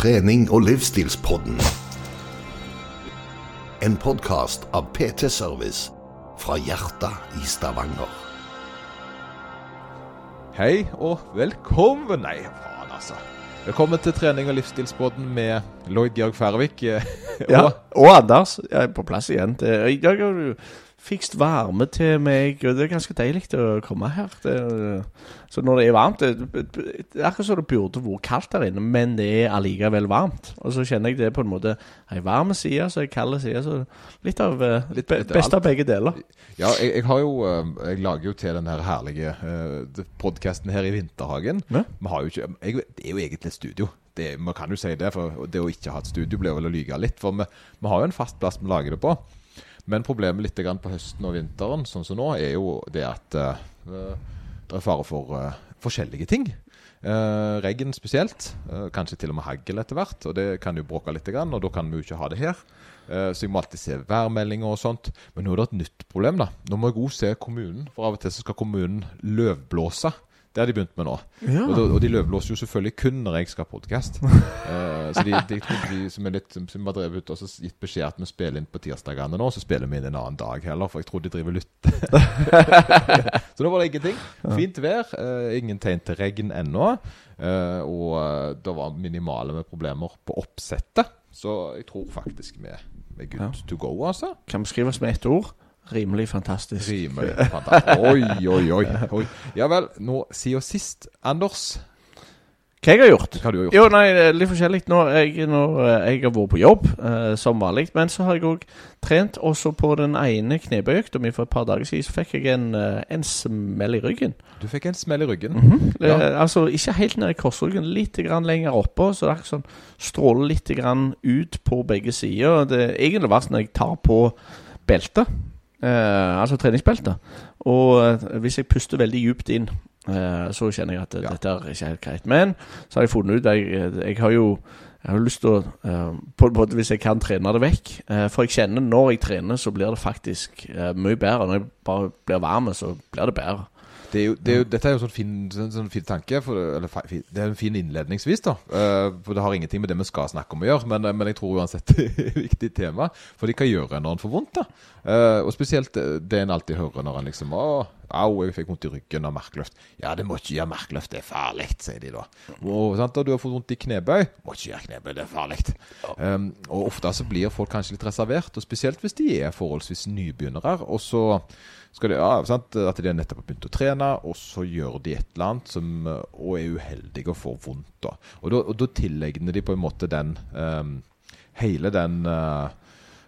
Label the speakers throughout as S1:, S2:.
S1: trening- og livsstilspodden. En podkast av PT Service fra hjertet i Stavanger.
S2: Hei og velkommen Nei, faen altså. Velkommen til trening- og livsstilspodden med Lloyd Georg Færvik. eh,
S3: Ja,
S2: og
S3: Anders jeg er på plass igjen. Til, jeg, jeg, du fikst varme til meg, og det er ganske deilig å komme her. Det, så når det er varmt Det, det er akkurat som det burde vært kaldt der inne, men det er allikevel varmt. Og så kjenner jeg det på en måte ei varm side, så ei kald side. Så litt av eh,
S2: Litt-
S3: be,
S2: litt av
S3: begge deler.
S2: Ja, jeg, jeg har jo eh, Jeg lager jo til den her herlige uh, podkasten her i Vinterhagen.
S3: Ja.
S2: Vi har jo ikke jeg, Det er jo egentlig et studio. Det, man kan jo si det, for det å ikke ha et studio blir vel å lyge litt. For vi, vi har jo en fast plass vi lager det på. Men problemet litt på høsten og vinteren, sånn som nå, er jo det at uh, det er fare for uh, forskjellige ting. Uh, regn spesielt. kanskje til og med hagl etter hvert. Og det kan jo bråke litt, og da kan vi jo ikke ha det her. Så jeg må alltid se værmeldinger og sånt. Men nå er det et nytt problem, da. Nå må jeg òg se kommunen, for av og til så skal kommunen løvblåse. Det har de begynt med nå.
S3: Ja.
S2: Og, da, og de løvblåser jo selvfølgelig kun når jeg skal ha podkast. så de, de, de som er litt Som har drevet ut og så gitt beskjed at vi spiller inn på tirsdagene nå, så spiller vi inn en annen dag heller, for jeg tror de driver lytt. så nå var det ingenting. Fint vær. uh, ingen tegn til regn ennå. Uh, og eh, det var minimale med problemer på oppsettet. Så jeg tror faktisk vi vi er good
S3: Ja.
S2: to go, altså.
S3: Kan beskrives med ett ord. Rimelig fantastisk.
S2: Rimelig fantastisk. Oi, oi, oi, oi. Ja vel, nå siden sist, Anders.
S3: Hva jeg har gjort?
S2: Hva har du gjort?
S3: Jo, nei, litt forskjellig. Nå, jeg, nå, eh, jeg har vært på jobb, eh, som vanlig. Men så har jeg òg trent. Også på den ene knebøyøkta mi for et par dager siden, så fikk jeg en, eh, en smell i ryggen.
S2: Du fikk en smell i ryggen.
S3: Eh,
S2: Ja.
S3: altså ikke helt ned i korsryggen, litt grann lenger oppå. Så det er sånn stråler litt grann ut på begge sider. Det er egentlig verst når jeg tar på beltet. Eh, altså treningsbeltet. Og eh, hvis jeg puster veldig djupt inn, eh, så kjenner jeg at eh,
S2: Ja.
S3: dette er ikke helt greit. Men så har jeg funnet ut Jeg, jeg har jo jeg har lyst til å eh, måte hvis jeg kan trene det vekk. Eh, for jeg kjenner når jeg trener, så blir det faktisk eh, mye bedre. Når jeg bare blir varm, så blir det bedre.
S2: Det er jo, det er jo, dette er jo sånn fin, sånn, sånn fin tanke. For, eller, fin- det er en fin innledningsvis, da. uh, for det har ingenting med det vi skal snakke om å gjøre. Men, eh, men jeg tror uansett det er et viktig tema. For de kan gjøre når en får vondt. da uh, Og spesielt det en alltid hører når en liksom Å, au, jeg fikk vondt i ryggen av markløft. Ja, det må ikke gjøre markløft, det er farlig, sier de da. Og, sant? og du har fått vondt i knebøy. Må ikke gjøre knebøy, det er farlig. Um, og ofte så blir folk kanskje litt reservert, og spesielt hvis de er forholdsvis nybegynnere. Og så skal de, ja, sant? At de har nettopp begynt å trene, og så gjør de et eller annet som, eh, og er uheldige og får vondt. Da. Og, da, og da tilegner de på en måte den um, Hele den uh,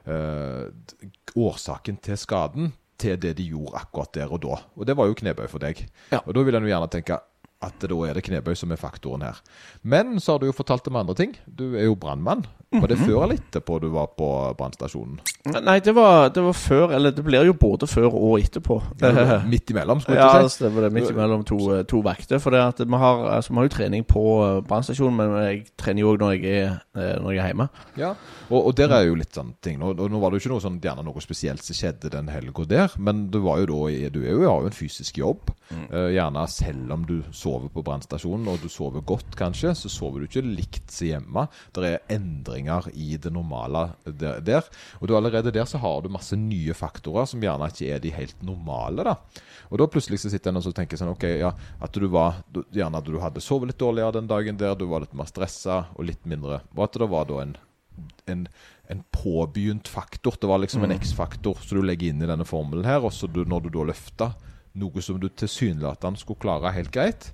S2: uh, årsaken til skaden til det de gjorde akkurat der og da. Og det var jo knebøy for deg.
S3: Ja.
S2: Og da vil en jo gjerne tenke at da er det knebøy som er faktoren her. Men så har du jo fortalt om andre ting. Du er jo brannmann. Var det før eller etterpå du var på brannstasjonen?
S3: Nei, det var, det var før Eller det blir jo både før og etterpå.
S2: Midt imellom, skulle
S3: Ja,
S2: jeg
S3: det
S2: ikke si.
S3: stemmer det. Midt imellom to, to vakter. For det vi har, altså, vi har jo trening på eh, brannstasjonen, men jeg trener jo òg når, eh, når jeg er hjemme.
S2: Ja. Og, og der er jo litt sånn ting. Nå, nå var det jo ikke noe sånn gjerne noe spesielt som skjedde den helga der, men du var jo da Du er jo, har jo en fysisk jobb. Eh, gjerne selv om du sover på brannstasjonen, og du sover godt kanskje, så sover du ikke likt som hjemme. Det er endringer i det normale der. Og du allerede der så har du masse nye faktorer som gjerne ikke er de helt normale. da. Og da plutselig så sitter en og så tenker sånn Ok, ja, at du var du, Gjerne at du hadde sovet litt dårligere den dagen der, du var litt mer stressa og litt mindre Og at det var da en en, en påbegynt faktor. Det var liksom en X-faktor som du legger inn i denne formelen her. Og så du, når du da løfta noe som du tilsynelatende skulle klare helt greit,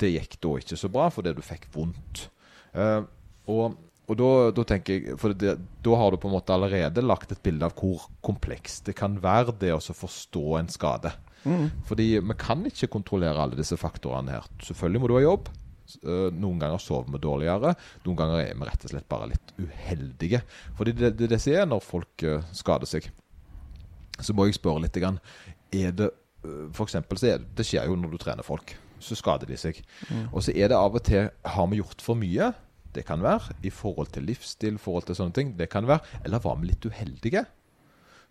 S2: det gikk da ikke så bra fordi du fikk vondt. Uh, og og da, da tenker jeg For det, da har du på en måte allerede lagt et bilde av hvor komplekst det kan være det å forstå en skade. Fordi vi kan ikke kontrollere alle disse faktorene her. Selvfølgelig må du ha jobb. Eh, Noen ganger sover vi dårligere. Noen ganger er vi rett og slett bare litt uheldige. Fordi det det, det som er når folk eh, skader seg. Så må jeg spørre litt. Er det for eksempel, så er det, det skjer jo når du trener folk. Så skader de seg. Og så er det av og til Har vi gjort for mye? Det kan være. I forhold til livsstil, forhold til sånne ting. Det kan være. Eller var vi litt uheldige?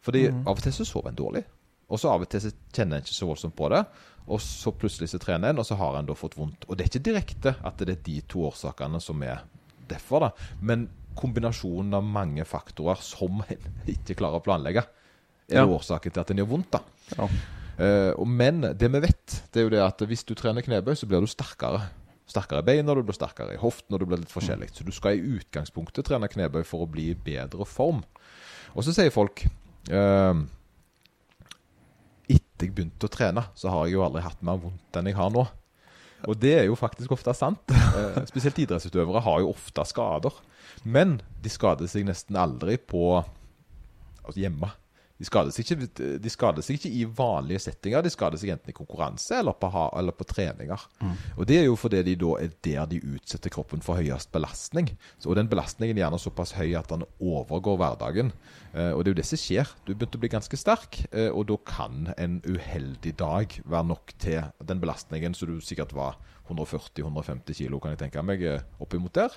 S2: Fordi av og til så sover en dårlig. Og så av og til så kjenner en ikke så voldsomt på det. Og så plutselig så trener en, og så har en da fått vondt. Og det er ikke direkte at det er de to årsakene som er derfor, da. Men kombinasjonen av mange faktorer som en ikke klarer å planlegge, er
S3: Ja.
S2: årsaken til at en gjør vondt. da.
S3: Ja.
S2: Eh, men det vi vet, det er jo det at hvis du trener knebøy, så blir du sterkere. Sterkere i beina, du blir sterkere i hoften, og du blir litt forskjellig. Så du skal i utgangspunktet trene knebøy for å bli i bedre form. Og så sier folk eh, Etter jeg begynte å trene, så har jeg jo aldri hatt mer vondt enn jeg har nå. Og det er jo faktisk ofte sant. Eh, spesielt idrettsutøvere har jo ofte skader. Men de skader seg nesten aldri på altså hjemme. De skader, seg ikke, de skader seg ikke i vanlige settinger. De skader seg enten i konkurranse eller på, ha, eller på treninger. Og Det er jo fordi de da er der de utsetter kroppen for høyest belastning. Så, og den belastningen er gjerne såpass høy at den overgår hverdagen. Eh, og det er jo det som skjer. Du begynte å bli ganske sterk, eh, og da kan en uheldig dag være nok til den belastningen som du sikkert var 140-150 kilo, kan jeg tenke meg, eh, oppimot der.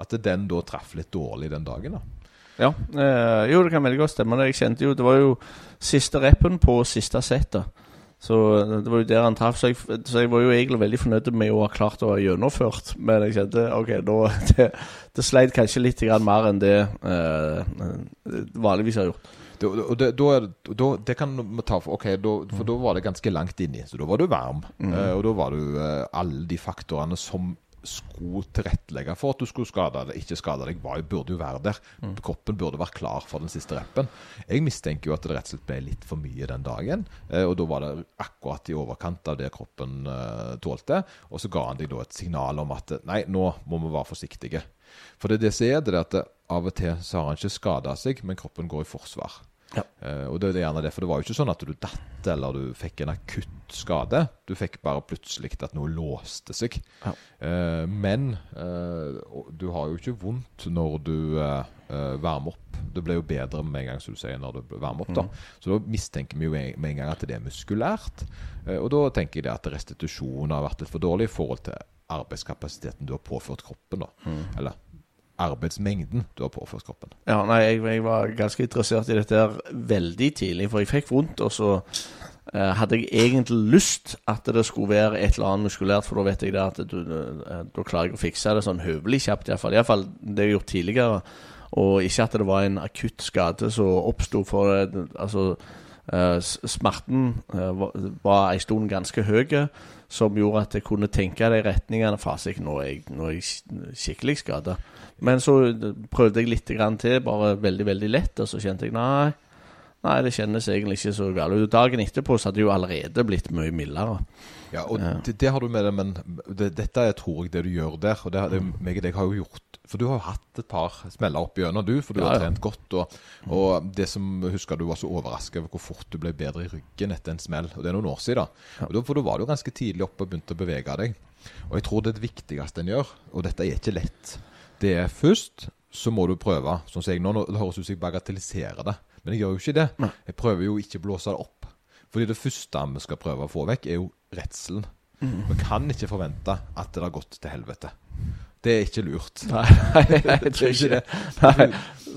S2: At den da traff litt dårlig den dagen. da.
S3: Ja, eh, jo det kan veldig godt stemme. Jeg kjente jo, Det var jo siste rappen på siste settet. Så eh, det var jo der han traff. Så så jeg var jo egentlig veldig fornøyd med å ha klart å ha gjennomført. Men jeg kjente ok, da det, det sleit kanskje litt mer enn det eh, eh, vanligvis har gjort.
S2: Da det, da, det kan vi ta for Ok, da, for da var det ganske langt inni. Så da var du varm. Eh, og da var du alle de faktorene som skulle tilrettelegge for at du skulle skade deg, ikke skade deg, var, burde jo være der. Kroppen burde være klar for den siste rappen. Jeg mistenker jo at det rett og slett ble litt for mye den dagen. Eh, og da var det akkurat i overkant av det kroppen eh, tålte. Og så ga han deg da et signal om at nei, nå må vi være forsiktige. For det er det som er det, er at det, av og til så har han ikke skada seg, men kroppen går i forsvar.
S3: Ja.
S2: Uh, og det er gjerne det, for det var jo ikke sånn at du datt eller du fikk en akutt skade. Du fikk bare plutselig at noe låste seg.
S3: Ja.
S2: Uh, men uh, du har jo ikke vondt når du varmer opp. Det blir jo bedre med en gang, som du sier, når du varmer opp. da. Så da mistenker vi jo med en gang at det er muskulært. Og da tenker jeg det at restitusjonen har vært litt for dårlig i forhold til arbeidskapasiteten du har påført kroppen. da. Eller arbeidsmengden du har påført kroppen.
S3: Ja, nei, jeg, jeg var ganske interessert i dette her veldig tidlig, for jeg fikk vondt, og så eh, hadde jeg egentlig lyst at det skulle være et eller annet muskulært, for da vet jeg det at du, eh, da klarer jeg å fikse det sånn høvelig kjapt, iallfall. Iallfall det jeg har gjort tidligere. Og ikke at det var en akutt skade som oppsto for eh, Altså, eh, smerten eh, var, en stund ganske høy, som gjorde at jeg kunne tenke de retningene. Fasik, nå nå er jeg skikkelig skada. Men så prøvde jeg litt til, bare veldig, veldig lett, og så kjente jeg nei. Nei, det kjennes egentlig ikke så galt ut. Dagen etterpå så hadde det jo allerede blitt mye mildere.
S2: Ja, og
S3: Ja.
S2: Det, det har du med deg, men det, dette er, tror jeg det du gjør der. Og det, det, meg og deg har jo gjort For du har jo hatt et par smeller opp gjennom, du. For du
S3: Ja,
S2: har
S3: ja.
S2: trent godt. Og, og det som husker du var så overrasket over hvor fort du ble bedre i ryggen etter en smell. Og det er noen år siden. Og da, for da var du ganske tidlig oppe og begynte å bevege deg. Og jeg tror det viktigste en gjør, og dette er ikke lett, det er først så må du prøve. Sånn som jeg nå det høres ut som jeg bagatelliserer det. Men jeg gjør jo ikke det. Jeg prøver jo ikke å blåse det opp. Fordi det første vi skal prøve å få vekk, er jo redselen. Vi kan ikke forvente at det har gått til helvete. Det er ikke lurt.
S3: Nei, nei, jeg tror ikke det. Nei,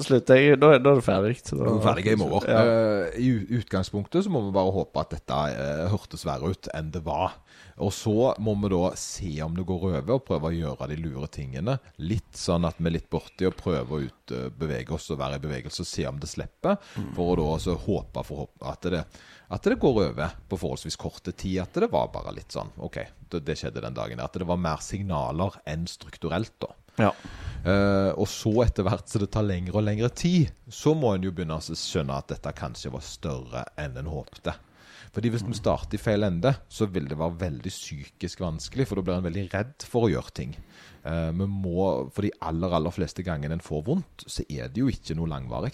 S3: slutt. Jeg, da, da er det ferdig. Nå
S2: er
S3: da-
S2: er ferdige i morgen.
S3: Ja.
S2: Uh, I utgangspunktet så må vi bare håpe at dette uh, hørtes verre ut enn det var. Og så må vi da se om det går over, og prøve å gjøre de lure tingene. Litt sånn at vi er litt borti og prøver å ut, eh, bevege oss og være i bevegelse og se om det slipper. For å da også håpe at det, at det går over på forholdsvis korte tid. At det var bare litt sånn OK, det, det skjedde den dagen. At det var mer signaler enn strukturelt, da.
S3: Ja.
S2: Uh, og så etter hvert så det tar lengre og lengre tid, så må en jo begynne å skjønne at dette kanskje var større enn en håpte. Fordi hvis vi starter i feil ende, så vil det være veldig psykisk vanskelig, for da blir en veldig redd for å gjøre ting. Eh, vi må, For de aller, aller fleste gangene en får vondt, så er det jo ikke noe langvarig.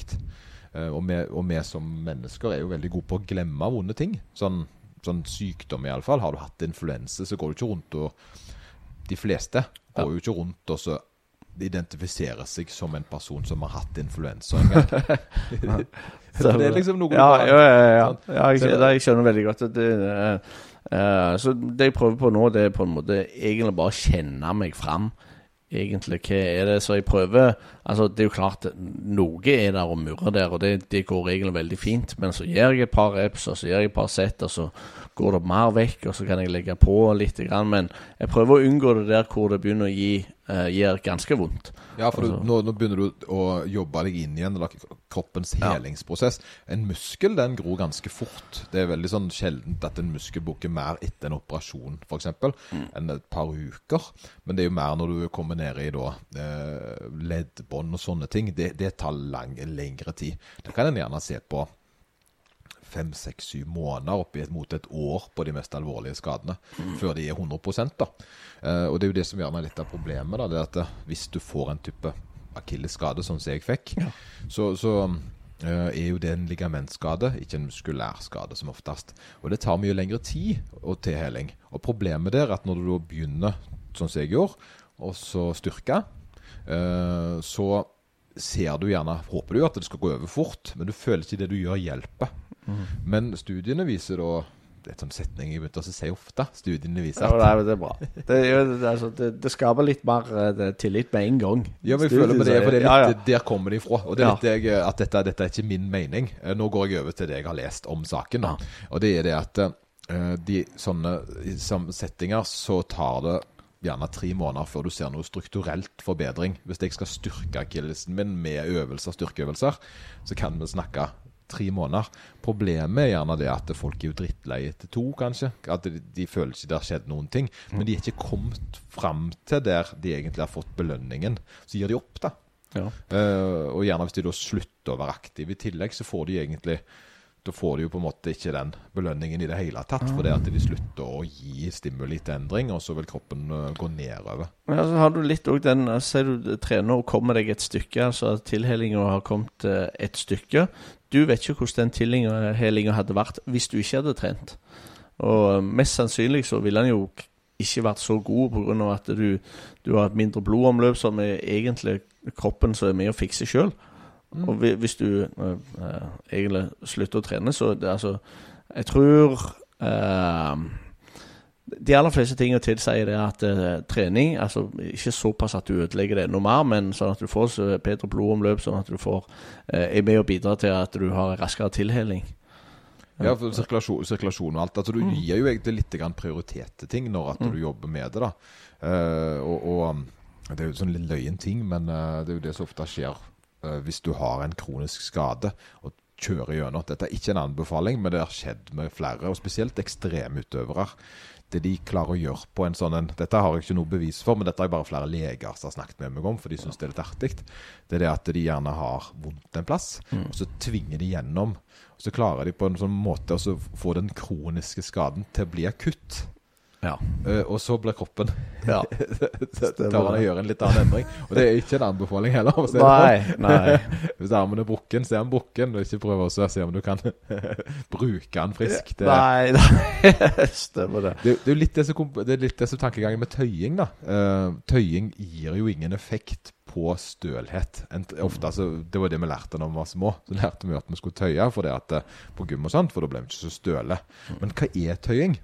S2: Eh, og, og vi som mennesker er jo veldig gode på å glemme vonde ting. Sånn, sånn sykdom iallfall. Har du hatt influense, så går du ikke rundt og De fleste går jo ikke rundt og så identifiserer seg som en person som har hatt influensa en gang. Så det er liksom noe
S3: Ja, ja, ja. ja, ja. Jeg,
S2: det-
S3: jeg skjønner veldig godt at det uh, eh, Så det jeg prøver på nå, det er på en måte egentlig bare å kjenne meg fram. Egentlig, hva er det så jeg prøver Altså, det er jo klart Noe er der og murrer der, og det, det går egentlig veldig fint. Men så gjør jeg et par reps, og så gjør jeg et par sett, og så går det mer vekk, og så kan jeg legge på litt. Men jeg prøver å unngå det der hvor det begynner å gi eh, gjør ganske vondt.
S2: Ja, for
S3: Altså-
S2: du, nå, nå begynner du å jobbe deg inn igjen, eller kroppens helingsprosess. En muskel den gror ganske fort. Det er veldig sånn sjeldent at en muskel bukker mer etter en operasjon, f.eks.,
S3: Mm.
S2: enn et par uker. Men det er jo mer når du kommer ned i da eh, leddbånd og sånne ting. Det, det tar lang, lengre tid. Det kan en gjerne se på fem, seks, syv måneder opp mot et år på de mest alvorlige skadene, før de er 100 da. Eh, og det er jo det som gjerne er litt av problemet, da, det er at eh, hvis du får en type akillesskade, sånn som jeg fikk, så, så eh, er jo det en ligamentskade, ikke en muskulær skade som oftest. Og det tar mye lengre tid og til heling. Og problemet der er at når du begynner, sånn som jeg gjorde, og så styrke, så ser du gjerne, håper du at det skal gå over fort, men du føler ikke det du gjør hjelper. Men studiene viser da Det en sånn setning jeg begynte å si ofte. Studiene viser
S3: Ja,
S2: at
S3: nei, det er bra. Det, altså, det, det skaper litt mer eh, det, tillit med en gang.
S2: Ja, men jeg føler med det, for det er litt,
S3: ja.
S2: Der kommer det ifra. Og det er
S3: Ja.
S2: litt jeg, at dette, dette er ikke min mening. Eh, Nå går jeg over til det jeg har lest om saken. Da. Og det er det at eh, de sånne i sam- settinger så tar det gjerne tre måneder før du ser noe strukturelt forbedring. Hvis jeg skal styrke akillesen min med øvelser, styrkeøvelser, så kan vi snakke tre måneder. Problemet er gjerne det at folk er jo drittlei etter to, kanskje. At de, de føler ikke det har skjedd noen ting. Men de er ikke kommet fram til der de egentlig har fått belønningen. Så gir de opp, da.
S3: Ja.
S2: Uh, og gjerne hvis de da slutter å være aktive i tillegg, så får de egentlig Da får de jo på en måte ikke den belønningen i det hele tatt, For det at de slutter å gi stimuli til endring, og så vil kroppen eh, gå nedover.
S3: Ja, så har du litt òg den Sier du trener og kommer deg et stykke, altså tilhelinga har kommet eh, et stykke. Du vet ikke hvordan den tilhelinga hadde vært hvis du ikke hadde trent. Og eh, mest sannsynlig så ville den jo ikke vært så god pga. at du, du har et mindre blodomløp, som er egentlig kroppen som er med å fikse sjøl. Og hvis du eh, egentlig slutter å trene, så det, altså Jeg tror eh, de aller fleste tingene tilsier det at eh, trening altså Ikke såpass at du ødelegger det enda mer, men sånn at du får så bedre blodomløp, sånn at du får eh, er med å bidra til at du har raskere tilheling.
S2: Ja, for sirkulasjon, sirkulasjon og alt. Altså, du
S3: Mm.
S2: gir jo egentlig litt prioritet til ting når at du jobber med det. da. Uh, og, og um, Det er jo sånn litt løyen ting, men uh, det er jo det som ofte skjer uh, hvis du har en kronisk skade og kjører gjennom. Dette er ikke en anbefaling, men det har skjedd med flere, og spesielt ekstremutøvere. Det de klarer å gjøre på en sånn en Dette har jeg ikke noe bevis for, men dette har jeg bare flere leger som har snakket med meg om, for de syns det er litt artig. Det er det at de gjerne har vondt en plass, og så tvinger de gjennom. Og så klarer de på en sånn måte å få den kroniske skaden til å bli akutt.
S3: Ja.
S2: Uh, og så blir kroppen
S3: ja.
S2: han og gjøre en litt annen endring. Og det er ikke en anbefaling heller. å
S3: Nei,
S2: sånn.
S3: nei.
S2: Hvis armen er brukken, se om den brukken. Og ikke prøv å se om du kan bruke den frisk. Det,
S3: Nei, nei. Stemmer det.
S2: det, det er litt det som, det er litt det som tankegangen med tøying. da. Uh, tøying gir jo ingen effekt på stølhet. Ofte, altså, det var det vi lærte da vi var små. Så lærte vi at vi skulle tøye for det at, eh, på gym og sånt, for da ble vi ikke så støle. Men hva er tøying?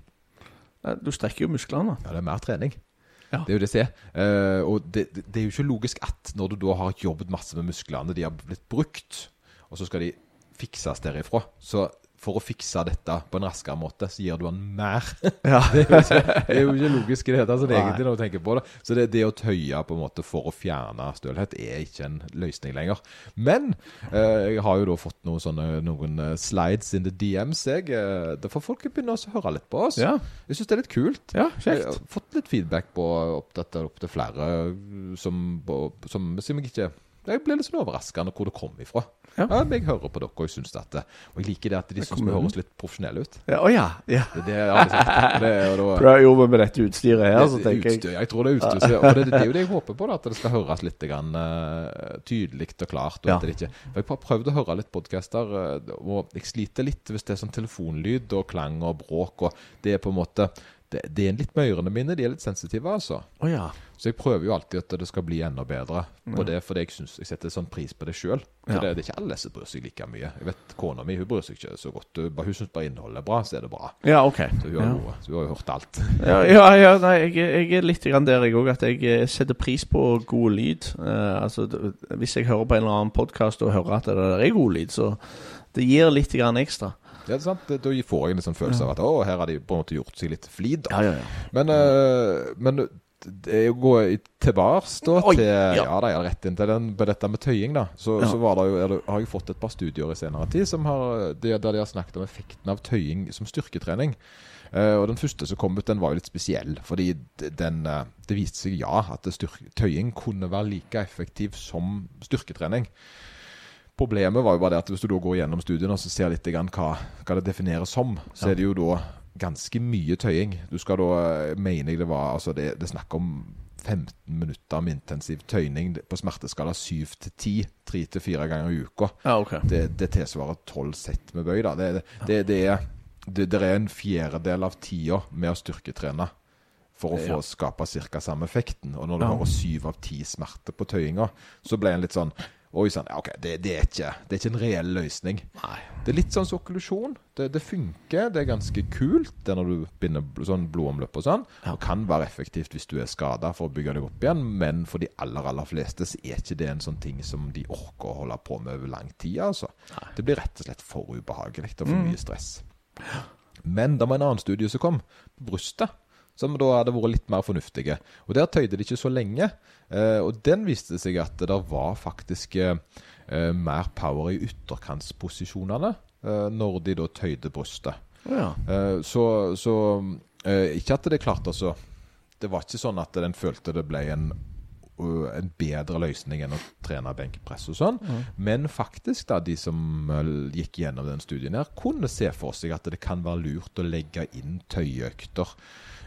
S3: Nei, Du strekker jo musklene.
S2: Ja, det er mer trening.
S3: Ja.
S2: Det er jo det som er. Uh, og det, det, det er jo ikke logisk at når du da har jobbet masse med musklene, de har blitt brukt, og så skal de fikses derifra. Så for å fikse dette på en raskere måte, så gir du han mer.
S3: Ja.
S2: det, er ikke, det er jo ikke logisk i det hele tatt, egentlig, når du tenker på det. Så det, det å tøye på en måte for å fjerne stølhet er ikke en løsning lenger. Men eh, jeg har jo da fått noen sånne noen eh, slides in the DMs, jeg. Eh, da får folk begynne å høre litt på oss.
S3: Ja,
S2: Jeg syns det er litt kult.
S3: ja
S2: Jeg har fått litt feedback på opp dette opp til flere uh, som, på- som, som jeg ikke Jeg ble litt sånn overraskende hvor det kom ifra.
S3: Ja.
S2: Ja. jeg hører på dere og jeg syns at det- Og jeg liker det at de syns vi høres litt profesjonelle ut.
S3: Ja, Å ja. ja.
S2: Det, det jeg sagt. Det, og jo da,
S3: Bra jobba med dette utstyret her, så tenker jeg
S2: utstyr, jeg tror det er utstyr. Og det, det er jo det jeg håper på, da, at det skal høres litt grann, uh, tydelig og klart. Og
S3: Ja.
S2: det ikke, for Jeg har prøvd å høre litt podkaster, uh, og jeg sliter litt hvis det er sånn telefonlyd og klang og bråk. og Det er på en måte det, det er litt møyrende minne, mine. De er litt sensitive, altså.
S3: Oh, ja.
S2: Så jeg prøver jo alltid at det skal bli enda bedre på det, fordi jeg synes jeg setter sånn pris på det sjøl.
S3: Ja.
S2: Det, det er ikke alle som bryr seg like mye. Jeg vet Kona mi hun bryr seg ikke så godt. Hun, hun syns bare innholdet er bra, så er det bra.
S3: Ja, OK.
S2: Så hun har,
S3: Ja.
S2: så hun har jo hørt alt.
S3: Ja, ja, ja nei, jeg, jeg er litt grann der jeg òg, at jeg eh, setter pris på god lyd. Uh, altså, Hvis jeg hører på en eller annen podkast og hører at det der er god lyd, så det gir litt grann ekstra.
S2: Ja, det er sant? Da får jeg en sånn følelse av at å, her har de på en måte gjort seg litt flid.
S3: Ja, ja, ja.
S2: Men, øh, men det er å gå tilbake da,
S3: Oi,
S2: til
S3: ja.
S2: Ja, da jeg rett inn til den, på dette med tøying, da. Så,
S3: Ja.
S2: så var det jo, det, har jeg fått et par studier i senere tid som har, det, der de har snakket om effekten av tøying som styrketrening. Uh, og den første som kom ut, den var jo litt spesiell. Fordi den, uh, det viste seg, ja, at det styrke, tøying kunne være like effektiv som styrketrening. Problemet var jo bare det at hvis du da går gjennom studiene og så ser litt grann hva, hva det defineres som, så
S3: Ja.
S2: er det jo da ganske mye tøying. Du skal da, mener jeg det var altså det, det er snakk om 15 minutter med intensiv tøyning på smerteskala 7 til 10, 3 til 4 ganger i uka.
S3: Ja, okay.
S2: Det, det tilsvarer 12 sett med bøy. da. Det, det, det, er, er en fjerdedel av tida med å styrketrene for å få
S3: Ja.
S2: skape ca. samme effekten. Og når du
S3: Ja.
S2: har syv av ti smerte på tøyinga, så ble en litt sånn Oi sann, ja, ok, det, det, er ikke, det er ikke en reell løsning.
S3: Nei.
S2: Det er litt sånn som okkulusjon. Det, det funker, det er ganske kult det er når du binder bl- sånn blodomløp og sånn.
S3: Ja.
S2: Og kan være effektivt hvis du er skada for å bygge deg opp igjen, men for de aller aller fleste så er ikke det en sånn ting som de orker å holde på med over lang tid. altså.
S3: Nei.
S2: Det blir rett og slett for ubehagelig og for mye stress. Men det var en annen studie som kom, på brystet, som da hadde vært litt mer fornuftige. Og der tøyde de ikke så lenge. Eh, og den viste seg at det var faktisk eh, eh, mer power i ytterkantsposisjonene eh, når de da tøyde brystet.
S3: Ja.
S2: Eh, så så Ikke at det klarte altså Det var ikke sånn at den følte det ble en en bedre løsning enn å trene benkpress og sånn. Men faktisk, da, de som gikk gjennom den studien her, kunne se for seg at det kan være lurt å legge inn tøyeøkter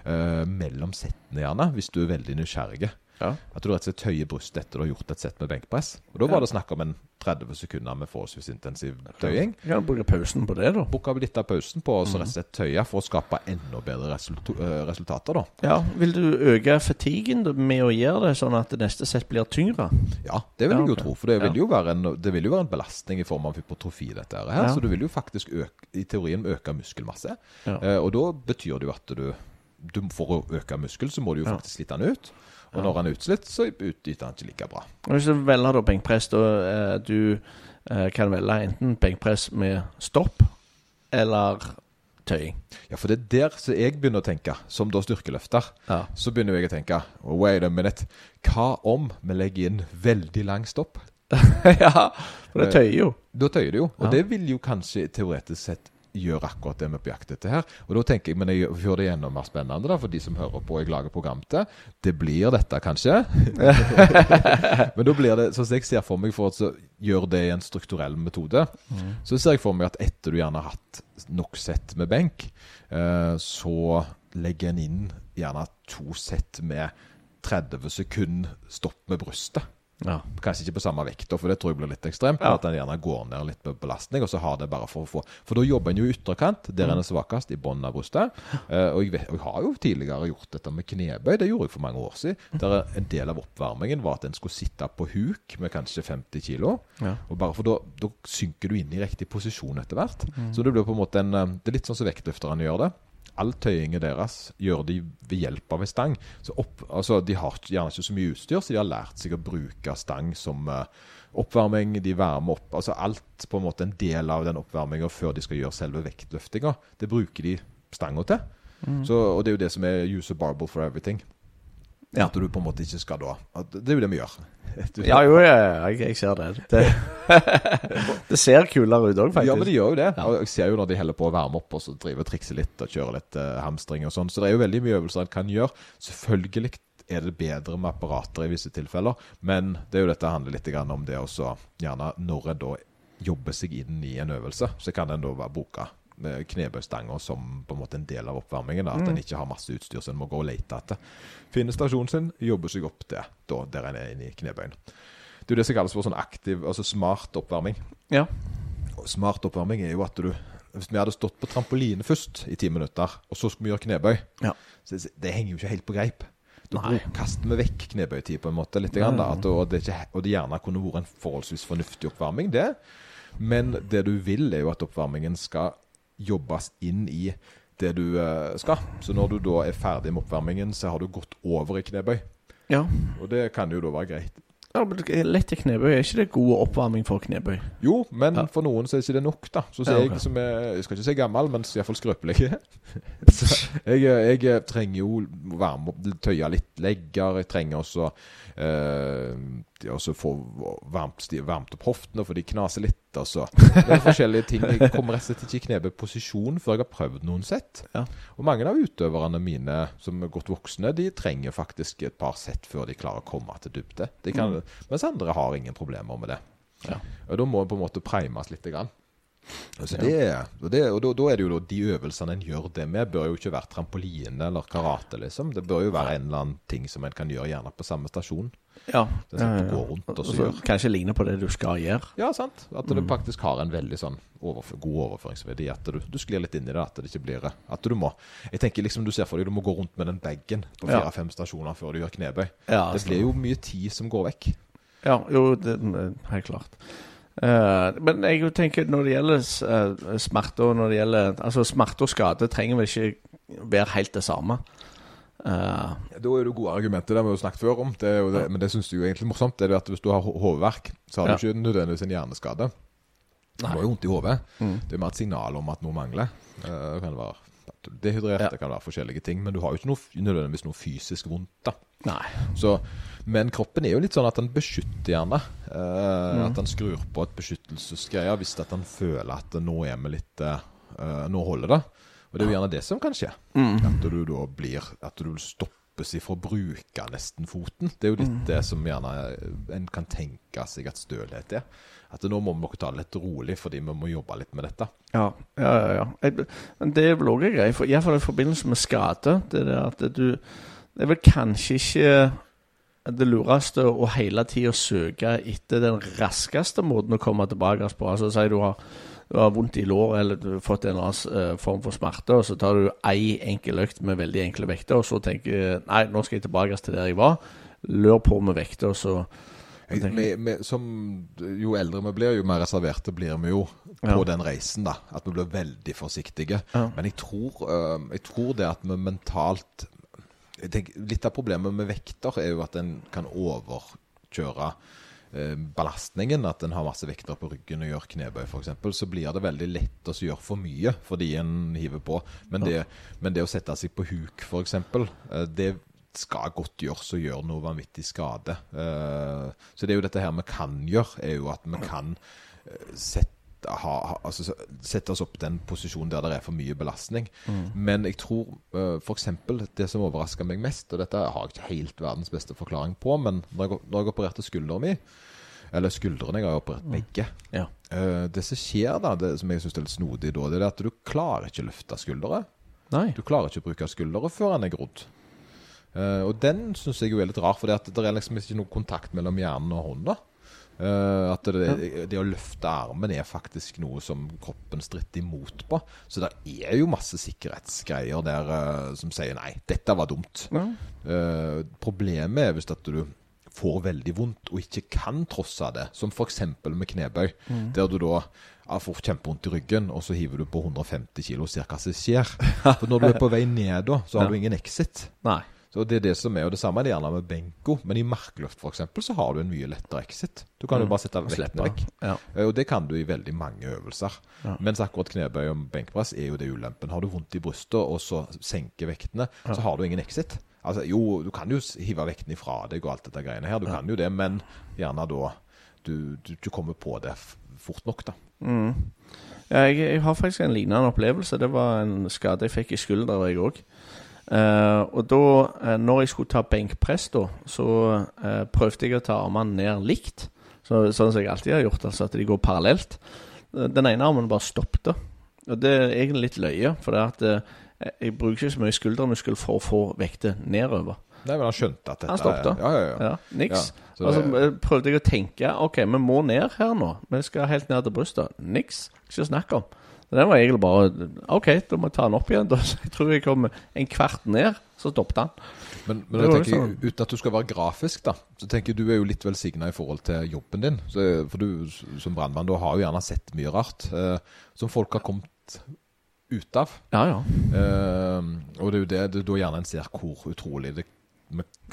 S2: eh, mellom settene, gjerne, hvis du er veldig nysgjerrig.
S3: Ja.
S2: At du rett og slett tøyer brystet etter du har gjort et sett med benkpress. Og Da var det snakk om en 30 sekunder med forholdsvis intensiv tøying.
S3: Ja, bruke pausen på det, da.
S2: Bruke litt av pausen på å rett og slett tøye for å skape enda bedre eh, resultater. da.
S3: Ja, Vil du øke fatiguen med å gjøre det sånn at det neste sett blir tyngre?
S2: Ja, det vil
S3: Ja,
S2: jeg jo tro. For det vil, jo være en, det vil jo være en belastning i form av hypotrofi, dette her.
S3: Ja.
S2: Så du vil jo faktisk øke, i teorien øke muskelmasse.
S3: Ja.
S2: Eh, og da betyr det jo at du, du For å øke muskel, så må du jo faktisk slite den ut. Og når han er utslitt, så utnytter han ikke like bra.
S3: Og Hvis du velger da benkpress, da eh, du eh, kan velge enten benkpress med stopp eller tøying.
S2: Ja, for det er der så jeg begynner å tenke, som da styrkeløfter.
S3: Ja.
S2: Så begynner jeg å tenke Wait a minute. Hva om vi legger inn veldig lang stopp?
S3: ja, for det tøyer jo.
S2: Da tøyer det jo. Og
S3: Ja.
S2: det vil jo kanskje teoretisk sett gjøre akkurat det vi er på jakt etter her. Og da tenker jeg, men jeg gjør det enda mer spennende da, for de som hører på jeg lager program til. Det blir dette, kanskje. men da blir det, sånn som jeg ser for meg, for å gjøre det i en strukturell metode, så ser jeg for meg at etter du gjerne har hatt nok sett med benk, eh, så legger en inn gjerne to sett med 30 sekunder stopp med brystet.
S3: Ja.
S2: Kanskje ikke på samme vekt, for det tror jeg blir litt ekstremt.
S3: Ja.
S2: At en gjerne går ned litt på belastning, og så har det bare for å få For da jobber en jo i ytterkant, der en er svakest, i bunnen av brystet. Eh, og, jeg vet, og jeg har jo tidligere gjort dette med knebøy, det gjorde jeg for mange år siden. Der en del av oppvarmingen var at en skulle sitte på huk med kanskje 50 kilo.
S3: Ja.
S2: Og bare for da, da synker du inn i riktig posisjon etter hvert. Så det blir på en måte en eh, Det er litt sånn som vektløfterne gjør det. All tøyinga deres gjør de ved hjelp av en stang. Så opp, altså, De har gjerne ikke så mye utstyr, så de har lært seg å bruke stang som uh, oppvarming. De varmer opp altså Alt på en måte en del av den oppvarminga før de skal gjøre selve vektløftinga. Det bruker de stanga til. Så, og det er jo det som er use a barbel for everything.
S3: Ja.
S2: At du på en måte ikke skal da Det er jo det vi gjør.
S3: Ja, jo, jeg, jeg ser det. Det, det ser kulere ut òg, faktisk.
S2: Ja, men det gjør jo det. Og jeg ser jo når de holder på å varme opp og så driver trikser litt og kjører litt uh, hamstring og sånn. Så det er jo veldig mye øvelser en kan gjøre. Selvfølgelig er det bedre med apparater i visse tilfeller, men det er jo dette handler litt om det også gjerne når en da jobber seg inn i en øvelse, så kan en da være boka med knebøystanger som på en måte en del av oppvarmingen. Da, at en ikke har masse utstyr som en må gå og lete etter. Finne stasjonen sin, jobbe seg opp til da, der en er inne i knebøyen. Det er jo det som kalles for sånn aktiv, altså smart oppvarming.
S3: Ja.
S2: Og smart oppvarming er jo at du Hvis vi hadde stått på trampoline først i ti minutter, og så skulle vi gjøre knebøy,
S3: Ja.
S2: så det, det henger jo ikke helt på greip. Da kaster vi vekk knebøytid på en måte, litt grann, da, at, og, det ikke, og det gjerne kunne vært en forholdsvis fornuftig oppvarming, det. Men det du vil, er jo at oppvarmingen skal jobbes inn i det du eh, skal. Så når du da er ferdig med oppvarmingen, så har du gått over i knebøy.
S3: ja.
S2: Og det kan jo da være greit
S3: Ja, men er Lett i knebøy, er ikke det god oppvarming for knebøy?
S2: Jo, men
S3: Ja.
S2: for noen så er ikke det nok, da. Så sier
S3: Ja, okay.
S2: jeg som er Jeg skal ikke si gammel, men iallfall skrøpelig. så jeg, jeg trenger jo varme opp, tøye litt legger. Jeg trenger også eh, også få varmt, varmt opp hoftene, for de knaser litt. Og så det er forskjellige ting. Jeg kommer rett og slett ikke i knebeposisjon før jeg har prøvd noen sett.
S3: Ja.
S2: Og mange av utøverne mine som er godt voksne, de trenger faktisk et par sett før de klarer å komme til dybde. De kan, Mens andre har ingen problemer med det.
S3: Ja.
S2: Og da må en på en måte primes litt. Grann. Altså det, og det, og da, da er det jo de øvelsene en gjør det med, bør jo ikke være trampoline eller karate, liksom. Det bør jo være en eller annen ting som en kan gjøre gjerne på samme stasjon.
S3: Ja.
S2: Det er sånn du går rundt og så gjør.
S3: Kanskje ligner på det du skal gjøre.
S2: Ja, sant. At du faktisk har en veldig sånn overf god overføringsverdi. At du, du sklir litt inn i det. At det ikke blir At du må Jeg tenker liksom du ser for deg du må gå rundt med den bagen på
S3: Ja.
S2: fire-fem stasjoner før du gjør knebøy.
S3: Ja,
S2: Det blir jo mye tid som går vekk.
S3: Ja, jo, det er helt klart. Uh, men jeg tenker når det gjelder uh, smerte og når det gjelder Altså smerte og skade trenger vel ikke være helt det samme. Eh,
S2: Da er det gode argumenter, det har vi jo snakket før om. Det det, Men det syns du jo egentlig er morsomt. Det er at Hvis du har ho- hodeverk, så har du ikke nødvendigvis en hjerneskade. Du har jo vondt i hodet.
S3: Mm.
S2: Det er mer et signal om at noe mangler. Eh, Det kan være er dehydrert,
S3: Ja.
S2: det kan være forskjellige ting. Men du har jo ikke noe, nødvendigvis noe fysisk vondt. da
S3: nei.
S2: Så, men kroppen er jo litt sånn at den beskytter gjerne. Eh,
S3: Mm.
S2: At den skrur på et beskyttelsesgreie hvis at den føler at nå er vi litt eh, Nå holder det. Og det er jo gjerne det som kan skje.
S3: Mm.
S2: At du da blir At du stoppes ifra å bruke nesten foten. Det er jo litt
S3: Mm.
S2: det som gjerne en kan tenke seg at stølhet er. At nå må vi ta det litt rolig fordi vi må jobbe litt med dette.
S3: Ja, ja, ja. ja. Jeg, men det er vel òg en greie, for, iallfall i forbindelse med skade. Det er at du Det er vel kanskje ikke det lureste å hele tida søke etter den raskeste måten å komme tilbake på. Altså Si du har, du har vondt i låret eller du har fått en eller annen eh, form for smerte, og så tar du ei enkel økt med veldig enkle vekter, og så tenker du nei, nå skal jeg tilbake til der jeg var. Lør på med vekter, og så
S2: vi, vi, som, jo eldre vi blir, jo mer reserverte blir vi jo på
S3: Ja.
S2: den reisen. da At vi blir veldig forsiktige.
S3: Ja.
S2: Men jeg tror, øh, jeg tror det at vi mentalt tenker, Litt av problemet med vekter er jo at en kan overkjøre eh, belastningen. At en har masse vekter på ryggen og gjør knebøy f.eks. Så blir det veldig lett å gjøre for mye fordi en hiver på. Men det, men det å sette seg på huk f.eks., eh, det skal godt gjøres og gjøre noe vanvittig skade. Eh, Så det er jo dette her vi kan gjøre, er jo at vi kan eh, sette ha, ha, altså, sette oss opp i den posisjonen der det er for mye belastning. Men jeg tror uh, f.eks. det som overraska meg mest, og dette har jeg ikke helt verdens beste forklaring på, men når jeg, når jeg opererte skulderen min, eller skuldrene, jeg har operert begge
S3: Ja.
S2: Uh, Det som skjer da, det som jeg syns er litt snodig da, det er at du klarer ikke å løfte skuldre.
S3: Nei.
S2: Du klarer ikke å bruke skuldre før den er grodd. Uh, og den syns jeg jo er litt rar, for det er liksom ikke noe kontakt mellom hjernen og hånda. Eh, at det, det å løfte armen er faktisk noe som kroppen stritter imot på. Så det er jo masse sikkerhetsgreier der uh, som sier nei, dette var dumt.
S3: Ja.
S2: Uh, problemet er hvis at du får veldig vondt og ikke kan trosse det, som f.eks. med knebøy, der du da ja, får kjempevondt i ryggen, og så hiver du på 150 kg og ser hva som skjer. For når du er på vei ned da, så har
S3: Ja.
S2: du ingen exit.
S3: Nei.
S2: Så det er det som er, og det samme er det gjerne med benko, men i markluft eksempel, så har du en mye lettere exit. Du kan jo bare sette vektene vekk.
S3: Ja.
S2: Eh, Og det kan du i veldig mange øvelser.
S3: Ja.
S2: Mens akkurat knebøy og benkpress er jo det ulempen. Har du vondt i brystet og så senker vektene, så har du ingen exit. Altså, jo, du kan jo hive vekten ifra deg og alt dette greiene her, du kan jo det, men gjerne da du, du, du kommer på det fort nok, da.
S3: Mm. Ja, jeg, jeg har faktisk en lignende opplevelse. Det var en skade jeg fikk i skuldra, jeg òg. Og da, uh, når jeg skulle ta benkpress, da, så uh, prøvde jeg å ta armene ned likt. Så, sånn som jeg alltid har gjort, altså at de går parallelt. Den ene armen bare stoppet. Og det er egentlig litt løye, for det at jeg bruker ikke så mye skuldermuskel for å få vekter nedover.
S2: Nei, men han skjønte at dette
S3: Han stoppet.
S2: Ja, ja, ja.
S3: Ja, niks.
S2: Ja, så
S3: altså,
S2: det-
S3: eh, prøvde jeg å tenke Ok, vi må ned her nå. Vi skal helt ned til brystet. Niks. Ikke snakk om. Så Den var egentlig bare OK, da må jeg ta den opp igjen. Da. Så jeg tror jeg kom en kvart ned, så stoppet han.
S2: Men, men jeg tenker,
S3: sånn.
S2: uten at du skal være grafisk, da, så tenker jeg du er jo litt velsigna i forhold til jobben din. Så, for du som brannmann, du har jo gjerne sett mye rart eh, som folk har kommet ut av.
S3: Ja, ja.
S2: Eh, og det er jo det, det da gjerne en ser hvor utrolig det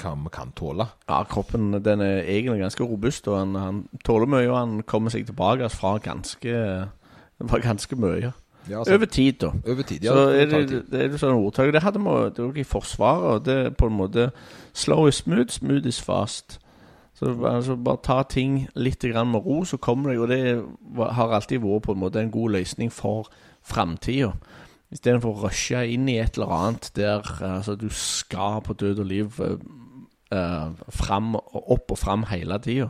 S2: kan, vi kan tåle.
S3: Ja, kroppen den er egentlig ganske robust, og han, han tåler mye, og han kommer seg tilbake fra ganske, fra ganske mye.
S2: Ja, altså,
S3: Over tid, da.
S2: over tid. Ja,
S3: Så
S2: det
S3: er det, det er sånn ordtak Det hadde vi òg i Forsvaret. Det er på en måte Slow is smooth, smooth is fast. Så altså, bare ta ting litt grann med ro, så kommer det. Og det har alltid vært på en måte en god løsning for framtida. Istedenfor å rushe inn i et eller annet der altså, du skal på død og liv eh, eh, fram opp og fram hele tida.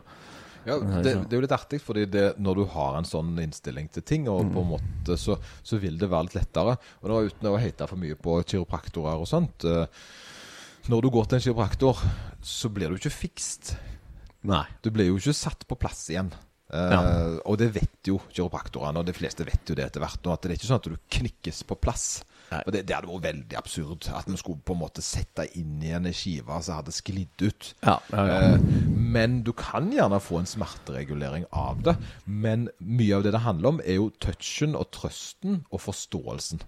S2: Ja, det, det er jo litt artig, fordi det, når du har en sånn innstilling til ting, og på en måte så, så vil det være litt lettere. Og nå uten å hete for mye på kiropraktorer og sånt. eh, Når du går til en kiropraktor, så blir du ikke fikst.
S3: Nei.
S2: Du blir jo ikke satt på plass igjen. Eh,
S3: Ja.
S2: Og det vet jo kiropraktorene, og de fleste vet jo det etter hvert at det er ikke sånn at du knikkes på plass. For det, det hadde vært veldig absurd at vi skulle på en måte sette inn i en skive som hadde sklidd ut.
S3: Ja, ja, ja.
S2: Eh, Men du kan gjerne få en smerteregulering av det. Men mye av det det handler om, er jo touchen og trøsten og forståelsen.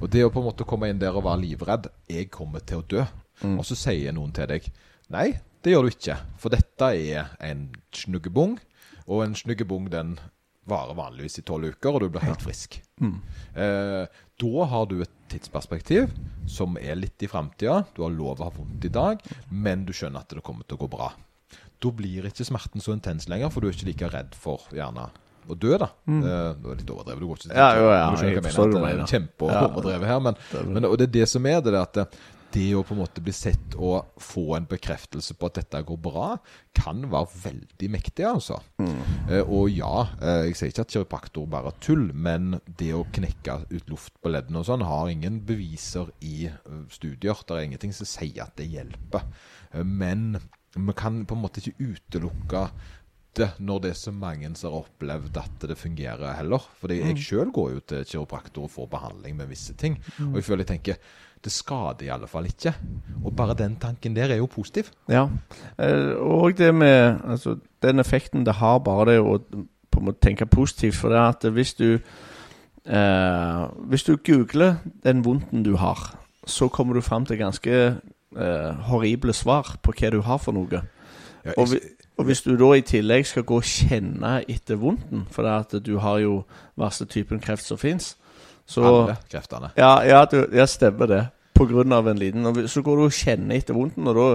S2: Og det å på en måte komme inn der og være livredd 'Jeg kommer til å dø', og så sier noen til deg 'Nei, det gjør du ikke', for dette er en snuggebung, og en snuggebung den varer vanligvis i tolv uker, og du blir helt frisk. Eh, da har du et tidsperspektiv som er litt i framtida. Du har lov å ha vondt i dag, men du skjønner at det kommer til å gå bra. Da blir ikke smerten så intens lenger, for du er ikke like redd for gjerne å dø, da. Eh, det er litt overdrevet. Du går ikke til
S3: Ja, jo, ja,
S2: jeg
S3: jeg,
S2: hva
S3: du
S2: at
S3: mener.
S2: Det er kjempeoverdrevet her, men, men og det er det som er det, at det, det å på en måte bli sett og få en bekreftelse på at dette går bra, kan være veldig mektig, altså. Eh, og ja, eh, jeg sier ikke at kiropraktor bare er tull, men det å knekke ut luft på leddene og sånn, har ingen beviser i eh, studier. Det er ingenting som sier at det hjelper. Men vi kan på en måte ikke utelukke det når det er så mange som har opplevd at det fungerer heller. For jeg sjøl går jo til kiropraktor og får behandling med visse ting. Og jeg føler jeg tenker det skader i alle fall ikke. Og bare den tanken der er jo positiv.
S3: Ja. Eh, og det med altså, den effekten det har, bare det å på en måte tenke positivt. For det er at hvis du eh, Hvis du googler den vondten du har, så kommer du fram til ganske eh, horrible svar på hva du har for noe.
S2: Ja,
S3: Og, og hvis du da i tillegg skal gå og kjenne etter vondten, for det er at du har jo verste typen kreft som fins, så
S2: alle kreftene.
S3: ja, ja, du, ja, stemmer det. På grunn av en liten Så går du og kjenner etter vondten, og da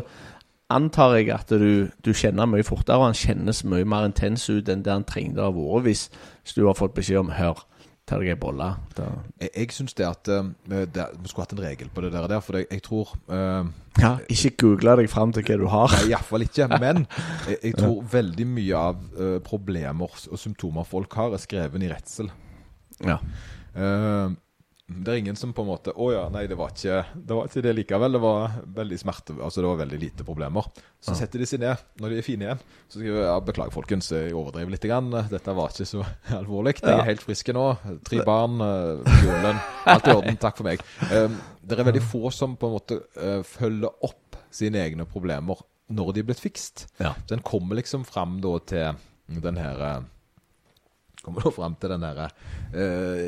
S3: antar jeg at du, du kjenner mye fortere, og han kjennes mye mer intens ut enn det han trengte å ha vært hvis, hvis du har fått beskjed om Hør, ta deg ei bolle.
S2: Jeg, jeg syns det at eh, det, Vi skulle hatt en regel på det der, der for jeg, jeg tror uh,
S3: Ja, ikke google deg fram til hva du har.
S2: Nei, iallfall ikke. Men jeg, jeg tror veldig mye av uh, problemer og symptomer folk har, er skrevet i redsel.
S3: Ja.
S2: Eh, det er ingen som på en måte Å ja, nei, det var ikke det var ikke det likevel. Det var veldig smerte Altså, det var veldig lite problemer. Så setter de seg ned når de er fine igjen. Så skriver jeg ja, beklager, folkens, jeg overdrev litt. Grann. Dette var ikke så alvorlig. Jeg er helt friske nå. Tre barn, julen. Alt i orden. Takk for meg. Um, det er veldig få som på en måte uh, følger opp sine egne problemer når de er blitt fikst.
S3: Ja.
S2: Så en kommer liksom fram da til den her eh, Kommer da fram til den der uh,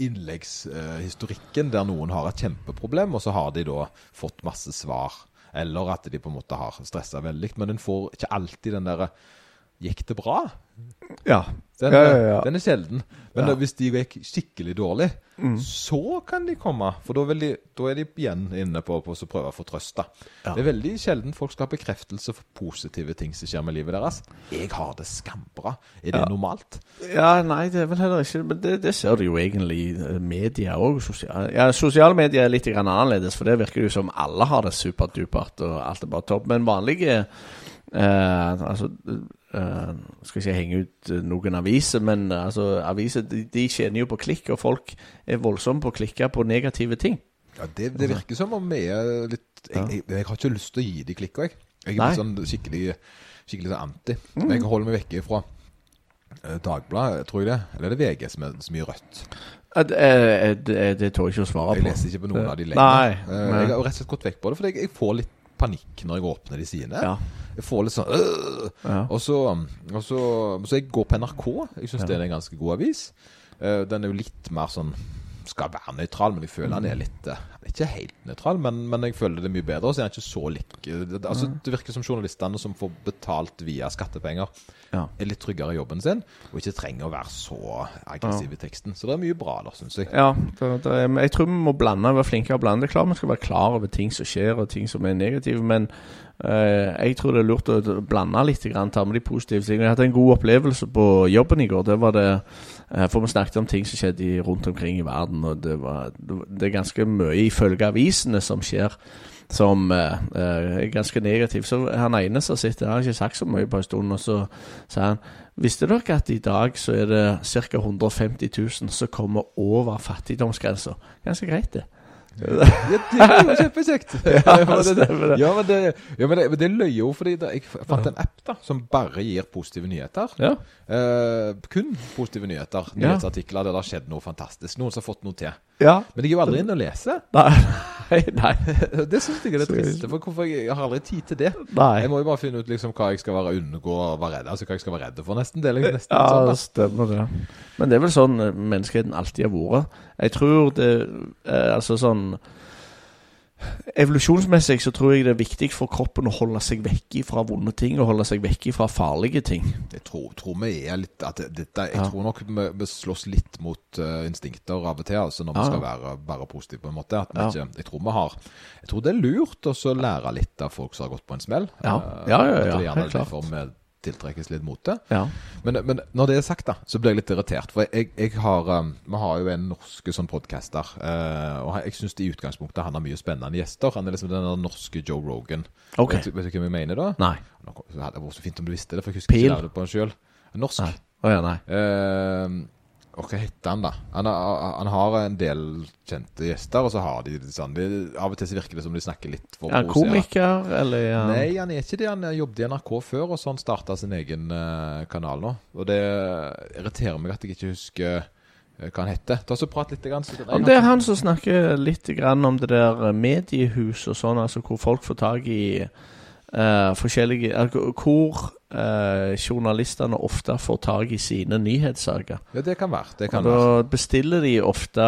S2: innleggshistorikken der noen har et kjempeproblem, og så har de da fått masse svar. Eller at de på en måte har stressa veldig. Men en får ikke alltid den derre Gikk det bra?
S3: Ja.
S2: Den,
S3: Ja, ja, ja.
S2: den er sjelden. Men
S3: Ja.
S2: hvis de gikk skikkelig dårlig, så kan de komme. For da, de, da er de igjen inne på, på å prøve å få trøst. Det er veldig sjelden folk skal ha bekreftelse for positive ting som skjer med livet deres. 'Jeg har det skambra'. Er det normalt?
S3: Ja, nei, det er vel heller ikke Men det, det ser du jo egentlig i eh, media òg. Sosial, ja, sosiale medier er litt grann annerledes, for det virker jo som alle har det superdupert og alt er bare topp. Men vanlige eh, Altså eh, Skal ikke henge ut eh, noen aviser, men uh, altså, aviser de, de tjener jo på klikk, og folk er voldsomme på å klikke på negative ting.
S2: Ja, det, det virker som om vi er litt jeg, jeg, jeg har ikke lyst til å gi de klikka, jeg. Jeg er sånn skikkelig, skikkelig så anti. Jeg holder meg vekke fra Dagbladet, tror jeg det. Eller er det VG som er så mye rødt?
S3: Det, det, det tør jeg ikke å svare på.
S2: Jeg leser ikke på noen av de lenger. Nei,
S3: nei.
S2: Jeg har rett og slett gått vekk på det, for jeg, jeg får litt panikk når jeg åpner de sidene.
S3: Ja.
S2: Jeg får litt sånn øh,
S3: Ja.
S2: og, så, og så Så jeg går på NRK. Jeg syns det er en ganske god avis. Uh, Den er jo litt mer sånn skal være nøytral, men jeg føler han er litt eh, han er Ikke helt nøytral, men, men jeg føler det er mye bedre. Og så er han ikke så lik det, altså, det virker som journalistene som får betalt via skattepenger,
S3: Ja.
S2: er litt tryggere i jobben sin, og ikke trenger å være så aggressiv i teksten. Så det er mye bra der, syns jeg.
S3: Ja, det, det, jeg tror vi må blande, være flinkere å blande. Det er klart vi skal være klar over ting som skjer, og ting som er negative, men øh, jeg tror det er lurt å blande litt, grann, ta med de positive tingene. Jeg hadde en god opplevelse på jobben i går. Det var det eh, For vi snakket om ting som skjedde rundt omkring i verden, og det, var, det er ganske mye ifølge avisene som skjer. Som eh, eh, er ganske negativt. Så han ene som sitter har ikke sagt så mye på en stund, og så sa han Visste dere at i dag så er det ca. 150 000 som kommer over fattigdomsgrensa? Ganske greit, det.
S2: Ja, det er jo kjempekjekt.
S3: Ja,
S2: det-
S3: stemmer det.
S2: Ja, men det, ja, men det, det løy jo, fordi det, jeg fant en app da som bare gir positive nyheter.
S3: Ja.
S2: Eh, kun positive nyheter. Nyhetsartikler der det har skjedd noe fantastisk. Noen som har fått noe til.
S3: Ja.
S2: Men jeg er jo aldri inne og leser.
S3: Nei. Nei.
S2: Det syns jeg er
S3: det
S2: triste. For hvorfor jeg, jeg har aldri tid til det.
S3: nei.
S2: Jeg må jo bare finne ut liksom hva jeg skal være unngå være redd Altså hva jeg skal være redd for, nesten. Det liksom nesten
S3: Ja,
S2: sånn,
S3: det stemmer det. Men det er vel sånn eh, menneskeheten alltid har vært. Jeg tror det eh, Altså sånn Evolusjonsmessig så tror jeg det er viktig for kroppen å holde seg vekk fra vonde ting og holde seg vekk fra farlige ting.
S2: Jeg tror, tror vi er litt at det, dette, Jeg
S3: Ja.
S2: tror nok vi, vi slåss litt mot uh, instinkter av og til, altså når vi
S3: Ja,
S2: skal være, være positive på en måte.
S3: Ja.
S2: ikke, jeg tror vi har Jeg tror det er lurt å lære litt av folk som har gått på en smell.
S3: Ja. ja, Ja, ja,
S2: ja,
S3: helt klart.
S2: Tiltrekkes litt mot det.
S3: Ja.
S2: Men, men når det er sagt, da, så blir jeg litt irritert. For jeg, jeg har um, Vi har jo en norske sånn podcaster, uh, og jeg syns i utgangspunktet han har mye spennende gjester. Han er liksom den norske Joe Rogan.
S3: Ok.
S2: Vet, vet du hva vi mener da?
S3: Nei.
S2: Nå Det hadde vært så fint om du visste det, for jeg husker
S3: Pil?
S2: ikke det på han sjøl. Norsk.
S3: Nei. Oh, ja, nei.
S2: Eh, og hva heter han, da? Han, han har en del kjente gjester, og så har de sånn de, Av og til så virker det som de snakker litt for
S3: Er han komiker, eller Ja.
S2: Nei, han er ikke det. Han jobbet i NRK før, og så han starta sin egen uh, kanal nå. Og det irriterer meg at jeg ikke husker eh, hva han heter. Ta så Prat litt. Grann, så,
S3: Om det er han som snakker litt grann om det der mediehuset mediehus og sånn, altså hvor folk får tak i eh, forskjellige uh, Hvor uh, journalistene ofte får tak i sine nyhetssaker.
S2: Ja, det kan være. Det
S3: Og
S2: kan være.
S3: da bestiller de ofte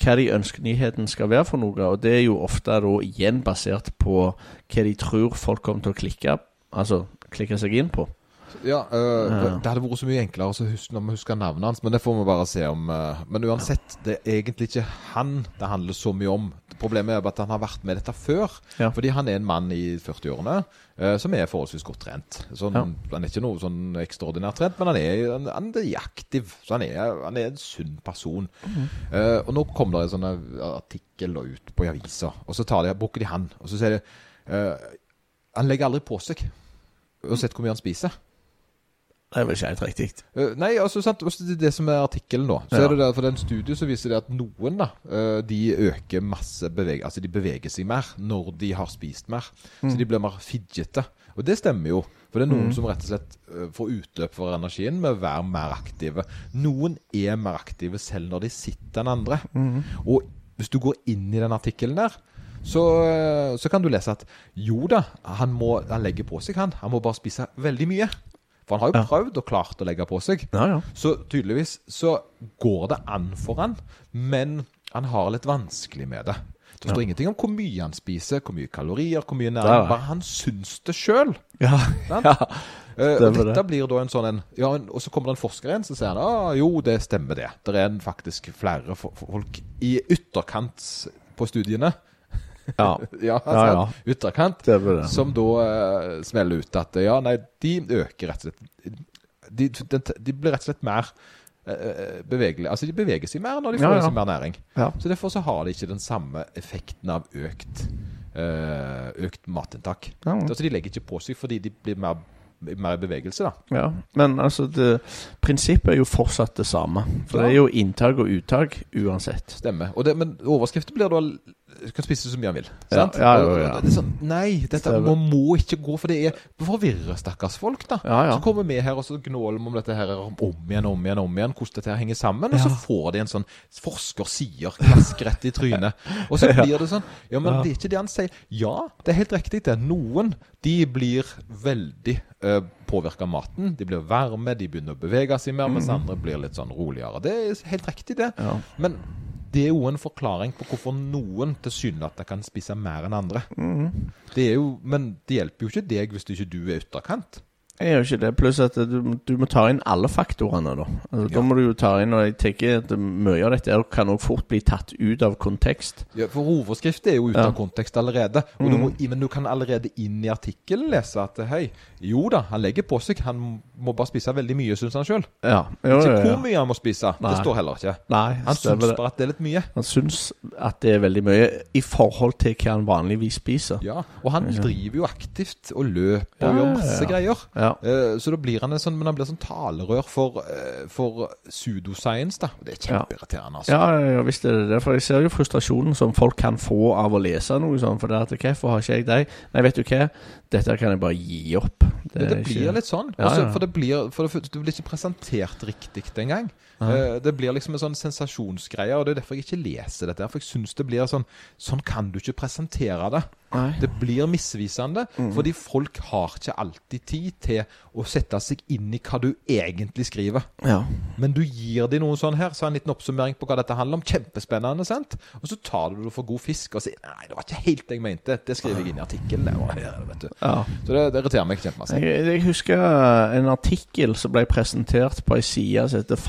S3: hva de ønsker nyheten skal være for noe, og det er jo ofte da igjen basert på hva de tror folk kommer til å klikke Altså klikke seg inn på.
S2: Ja,
S3: øh,
S2: Det hadde vært så mye enklere å huske, når vi husker navnet hans, men det får vi bare se om. men uansett, det er egentlig ikke han det handler så mye om. Problemet er at han har vært med dette før.
S3: Ja.
S2: Fordi han er en mann i 40-årene eh, som er forholdsvis godt trent. Sånn,
S3: Ja.
S2: Han er ikke noe sånn ekstraordinært trent, men han er, han, han er aktiv. Så han er, han er en sunn person.
S3: Mm.
S2: Eh, og nå kom det en sånn artikkel ut på avisa, og så tar de, bruker de han. Og så sier de eh, Han legger aldri på seg. Og sett hvor mye han spiser.
S3: Det er vel ikke helt riktig.
S2: Eh, nei, altså sant, det, det som er artikkelen nå. Så
S3: Ja.
S2: er det der, for den studien så viser det at noen da, eh, de øker masse beveg Altså de beveger seg mer når de har spist mer. Så de blir mer fidgete. Og det stemmer jo. For det er noen som rett og slett eh, får utløp for energien med å være mer aktive. Noen er mer aktive selv når de sitter enn andre. Og hvis du går inn i den artikkelen der, så, så kan du lese at jo da, han, må, han legger på seg, han. Han må bare spise veldig mye. For han har jo
S3: Ja.
S2: prøvd og klart å legge på seg.
S3: Ja, ja.
S2: Så tydeligvis så går det an for han, men han har litt vanskelig med det. Det står ingenting om hvor mye han spiser, hvor mye kalorier, hvor mye næring. Bare han syns det sjøl.
S3: Ja, ja. Stemmer
S2: dette blir da en sånn en ja, Og så kommer det en forsker inn, så sier han ah, jo, det stemmer det. Det er en faktisk flere folk i ytterkant på studiene.
S3: ja.
S2: ja,
S3: Ja, ja.
S2: Ytterkant.
S3: Det det.
S2: Som da uh, smeller ut at ja, nei, de øker rett og slett De, de, de blir rett og slett mer eh, bevegelige. Altså de beveger seg mer når de får
S3: Ja,
S2: seg mer næring. Så derfor så har de ikke den samme effekten av økt uh, økt matinntak. Altså de legger ikke på seg fordi de blir mer, mer bevegelse, da.
S3: Ja, men altså det, Prinsippet er jo fortsatt det samme. For
S2: Ja.
S3: det er jo inntak og uttak uansett.
S2: Stemmer. Det, men overskriften blir da kan spise så mye han vil.
S3: Ja, ja, ja.
S2: Det sånn, nei, dette
S3: man
S2: må, ikke gå, for det er forvirrer stakkars folk. da. Så kommer vi her og så gnåler vi om dette her om igjen om igjen, om igjen hvordan dette her henger sammen. Og så får de en sånn forsker sier klask rett i trynet. Og så blir det sånn Ja, men det er ikke det han sier. Ja, det er helt riktig, det. er Noen de blir veldig uh, påvirka av maten. De blir varme, de begynner å bevege seg mer, mens andre blir litt sånn roligere. Det er helt riktig, det.
S3: Ja.
S2: Men det er jo en forklaring på hvorfor noen tilsynelatende kan spise mer enn andre. Det er jo, men det hjelper jo ikke deg hvis ikke du er ytterkant.
S3: Jeg gjør ikke det. Pluss at du, du må ta inn alle faktorene, da. Altså,
S2: Ja.
S3: Da må du jo ta inn Og jeg tenker at mye av dette kan også fort bli tatt ut av kontekst.
S2: Ja, for overskrift er jo ute
S3: Ja.
S2: av kontekst allerede. Og du må, men du kan allerede inn i artikkelen lese at hei, jo da, han legger på seg. Han må bare spise veldig mye, syns han sjøl.
S3: Ja. Jo,
S2: Ikke hvor mye han må spise.
S3: Nei.
S2: Det står heller ikke.
S3: Nei,
S2: Han syns bare at det er litt mye.
S3: Han syns at det er veldig mye i forhold til hva han vanligvis spiser.
S2: Ja, Og han driver jo aktivt og løper og gjør masse greier.
S3: Ja.
S2: Eh, så da blir han en sånn, men han blir sånn talerør for, eh, for pseudoscience, da. Det er kjempeirriterende, altså.
S3: Ja, ja, visst er det det. For jeg ser jo frustrasjonen som folk kan få av å lese noe sånt. For det at hvorfor har ikke jeg deg? Nei, vet du hva? Dette kan jeg bare gi opp.
S2: Det, det
S3: det
S2: blir
S3: ikke-
S2: litt sånn. Også,
S3: ja.
S2: For det blir for det, du blir ikke presentert riktig engang. Eh, det blir liksom en sånn sensasjonsgreie, og det er derfor jeg ikke leser dette. For jeg syns det blir sånn Sånn kan du ikke presentere det.
S3: Nei.
S2: Det blir misvisende, fordi folk har ikke alltid tid til å sette seg inn i hva du egentlig skriver.
S3: Ja.
S2: Men du gir dem noe sånn her, så en liten oppsummering på hva dette handler om. Kjempespennende, sant? Og så tar du det for god fisk og sier Nei, det var ikke helt det jeg mente. Det skriver jeg inn i artikkelen.
S3: Ja.
S2: Så det, det irriterer meg kjempemasse.
S3: Jeg, jeg husker en artikkel som ble presentert på ei side som heter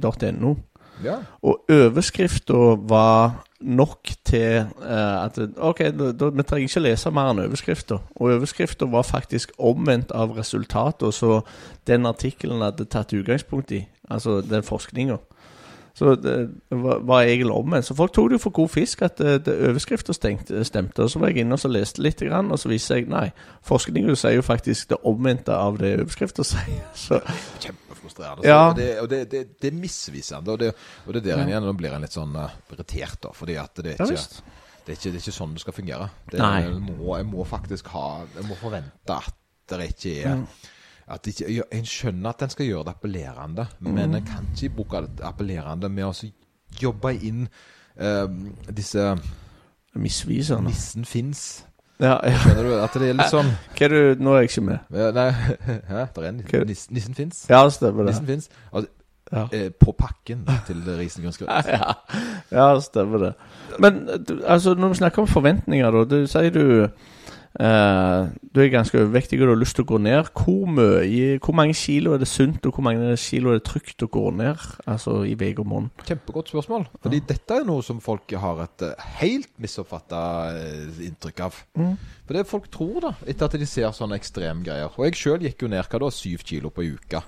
S3: forskning.no.
S2: Ja.
S3: Og overskrifta var nok til uh, at OK, da, da, vi trenger ikke lese mer enn overskrifta. Og overskrifta var faktisk omvendt av resultatet som den artikkelen hadde tatt utgangspunkt i. Altså den forskninga. Så det var, var egentlig omvendt. Så folk tok det jo for god fisk at overskrifta stemte. Og så var jeg inne og så leste litt, grann, og så viste jeg nei. Forskninga sier jo faktisk det omvendte av det overskrifta sier. Så
S2: Kjempefrustrerende.
S3: Ja.
S2: Og, det, og det, det, det er misvisende. Og det, og det er der en igjen, blir en litt sånn uh, irritert, da. Fordi at det er ikke
S3: ja,
S2: det er, ikke, det er ikke sånn det skal fungere. Det. Jeg, må, jeg må faktisk ha Jeg må forvente at det ikke er at ikke, En skjønner at en skal gjøre det appellerende, men en kan ikke bruke det appellerende med å jobbe inn uh, disse
S3: misvisende.
S2: Nissen fins.
S3: Ja, ja.
S2: Skjønner du? At det er litt sånn
S3: Hva er du Nå er jeg ikke med.
S2: Ja, Nei, hæ? Der er en
S3: Hva-
S2: nissen, nissen fins.
S3: Ja, stemmer det.
S2: Nissen fins. Altså,
S3: Ja.
S2: eh, på pakken til risengrynsgrøt.
S3: Ja, ja, stemmer det. Men du, altså, når vi snakker om forventninger, da. Du sier du eh, Du er ganske overvektig og du har lyst til å gå ned. Hvor mye Hvor mange kilo er det sunt, og hvor mange kilo er det trygt å gå ned? Altså i vei og måned?
S2: Kjempegodt spørsmål. Fordi dette er noe som folk har et eh, helt misoppfatta eh, inntrykk av. For det folk tror, da, etter at de ser sånne ekstremgreier. Og jeg sjøl gikk jo ned hva da, syv kilo på ei uke.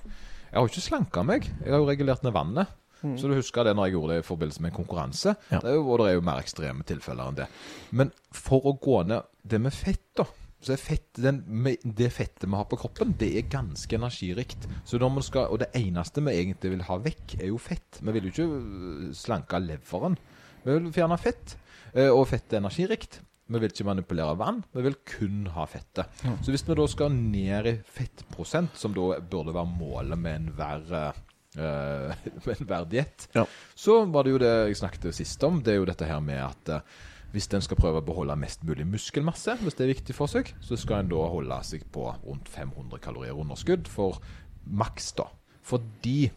S2: Jeg har jo ikke slanka meg. Jeg har jo regulert ned vannet. Så du husker det når jeg gjorde det i forbindelse med en konkurranse.
S3: Ja.
S2: Det er jo, og det er jo mer ekstreme tilfeller enn det. Men for å gå ned det med fett, da så er fett, den, det fettet vi har på kroppen, det er ganske energirikt. Så når man skal, Og det eneste vi egentlig vil ha vekk, er jo fett. Vi vil jo ikke øh, slanke leveren. Vi vil fjerne fett. Eh, Og fett er energirikt. Vi vil ikke manipulere vann, vi vil kun ha fettet. Så hvis vi da skal ned i fettprosent, som da burde være målet med enhver uh, verdighet.
S3: Ja.
S2: så var det jo det jeg snakket sist om. Det er jo dette her med at eh, hvis en skal prøve å beholde mest mulig muskelmasse, hvis det er viktig for seg, så skal en da holde seg på rundt 500 kalorier underskudd for maks, da. Fordi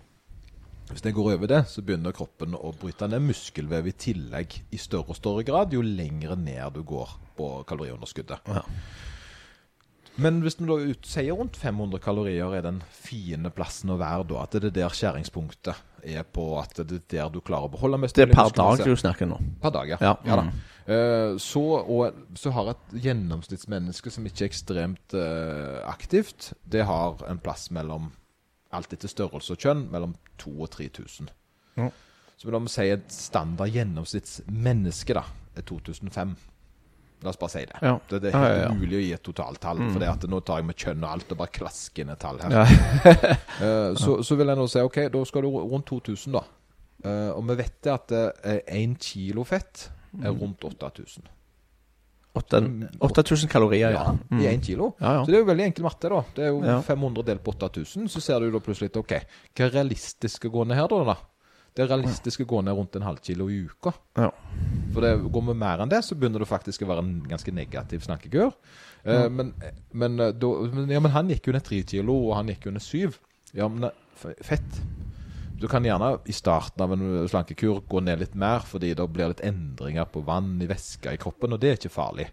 S2: hvis det går over det, så begynner kroppen å bryte ned muskelvev i tillegg i større og større grad jo lengre ned du går på kaloriunderskuddet.
S3: Ja.
S2: Men hvis vi da ut, sier rundt 500 kalorier er den fine plassen å være da, at det er der skjæringspunktet er på at det er der du klarer å beholde mest
S3: Det er per dag du snakker nå.
S2: Per dag, ja.
S3: Ja.
S2: ja da.
S3: Mm.
S2: Eh, så, og, så har et gjennomsnittsmenneske som ikke er ekstremt uh, aktivt, det har en plass mellom alt etter størrelse og kjønn, mellom 2000 og 3000.
S3: Ja.
S2: Så la oss si et standard gjennomsnittsmenneske da, er 2005. La oss bare si det.
S3: Ja.
S2: Det, det er helt
S3: ja, ja.
S2: umulig å gi et totaltall, for det at nå tar jeg med kjønn og alt og bare klasker et tall her. Eh, så, så vil jeg nå si ok, da skal du rundt 2000, da. Uh, og vi vet at én kilo fett er rundt 8000.
S3: 8000 kalorier, ja.
S2: I én kilo.
S3: Ja, ja.
S2: Så det er jo veldig enkel matte, da. Det er jo
S3: Ja.
S2: 500 delt på 8000. Så ser du da plutselig OK, hva er realistisk å gå ned her, da? da? Det realistiske går ned rundt en halv kilo i uka.
S3: Ja.
S2: For det, går vi mer enn det, så begynner det faktisk å være en ganske negativ snakkekur. Eh, men, men, eh, da, men, ja, men han gikk ned tre kilo, og han gikk ned syv. Ja, men eh, fett Du kan gjerne i starten av en slankekur gå ned litt mer, fordi da blir det litt endringer på vann i væske i kroppen, og det er ikke farlig.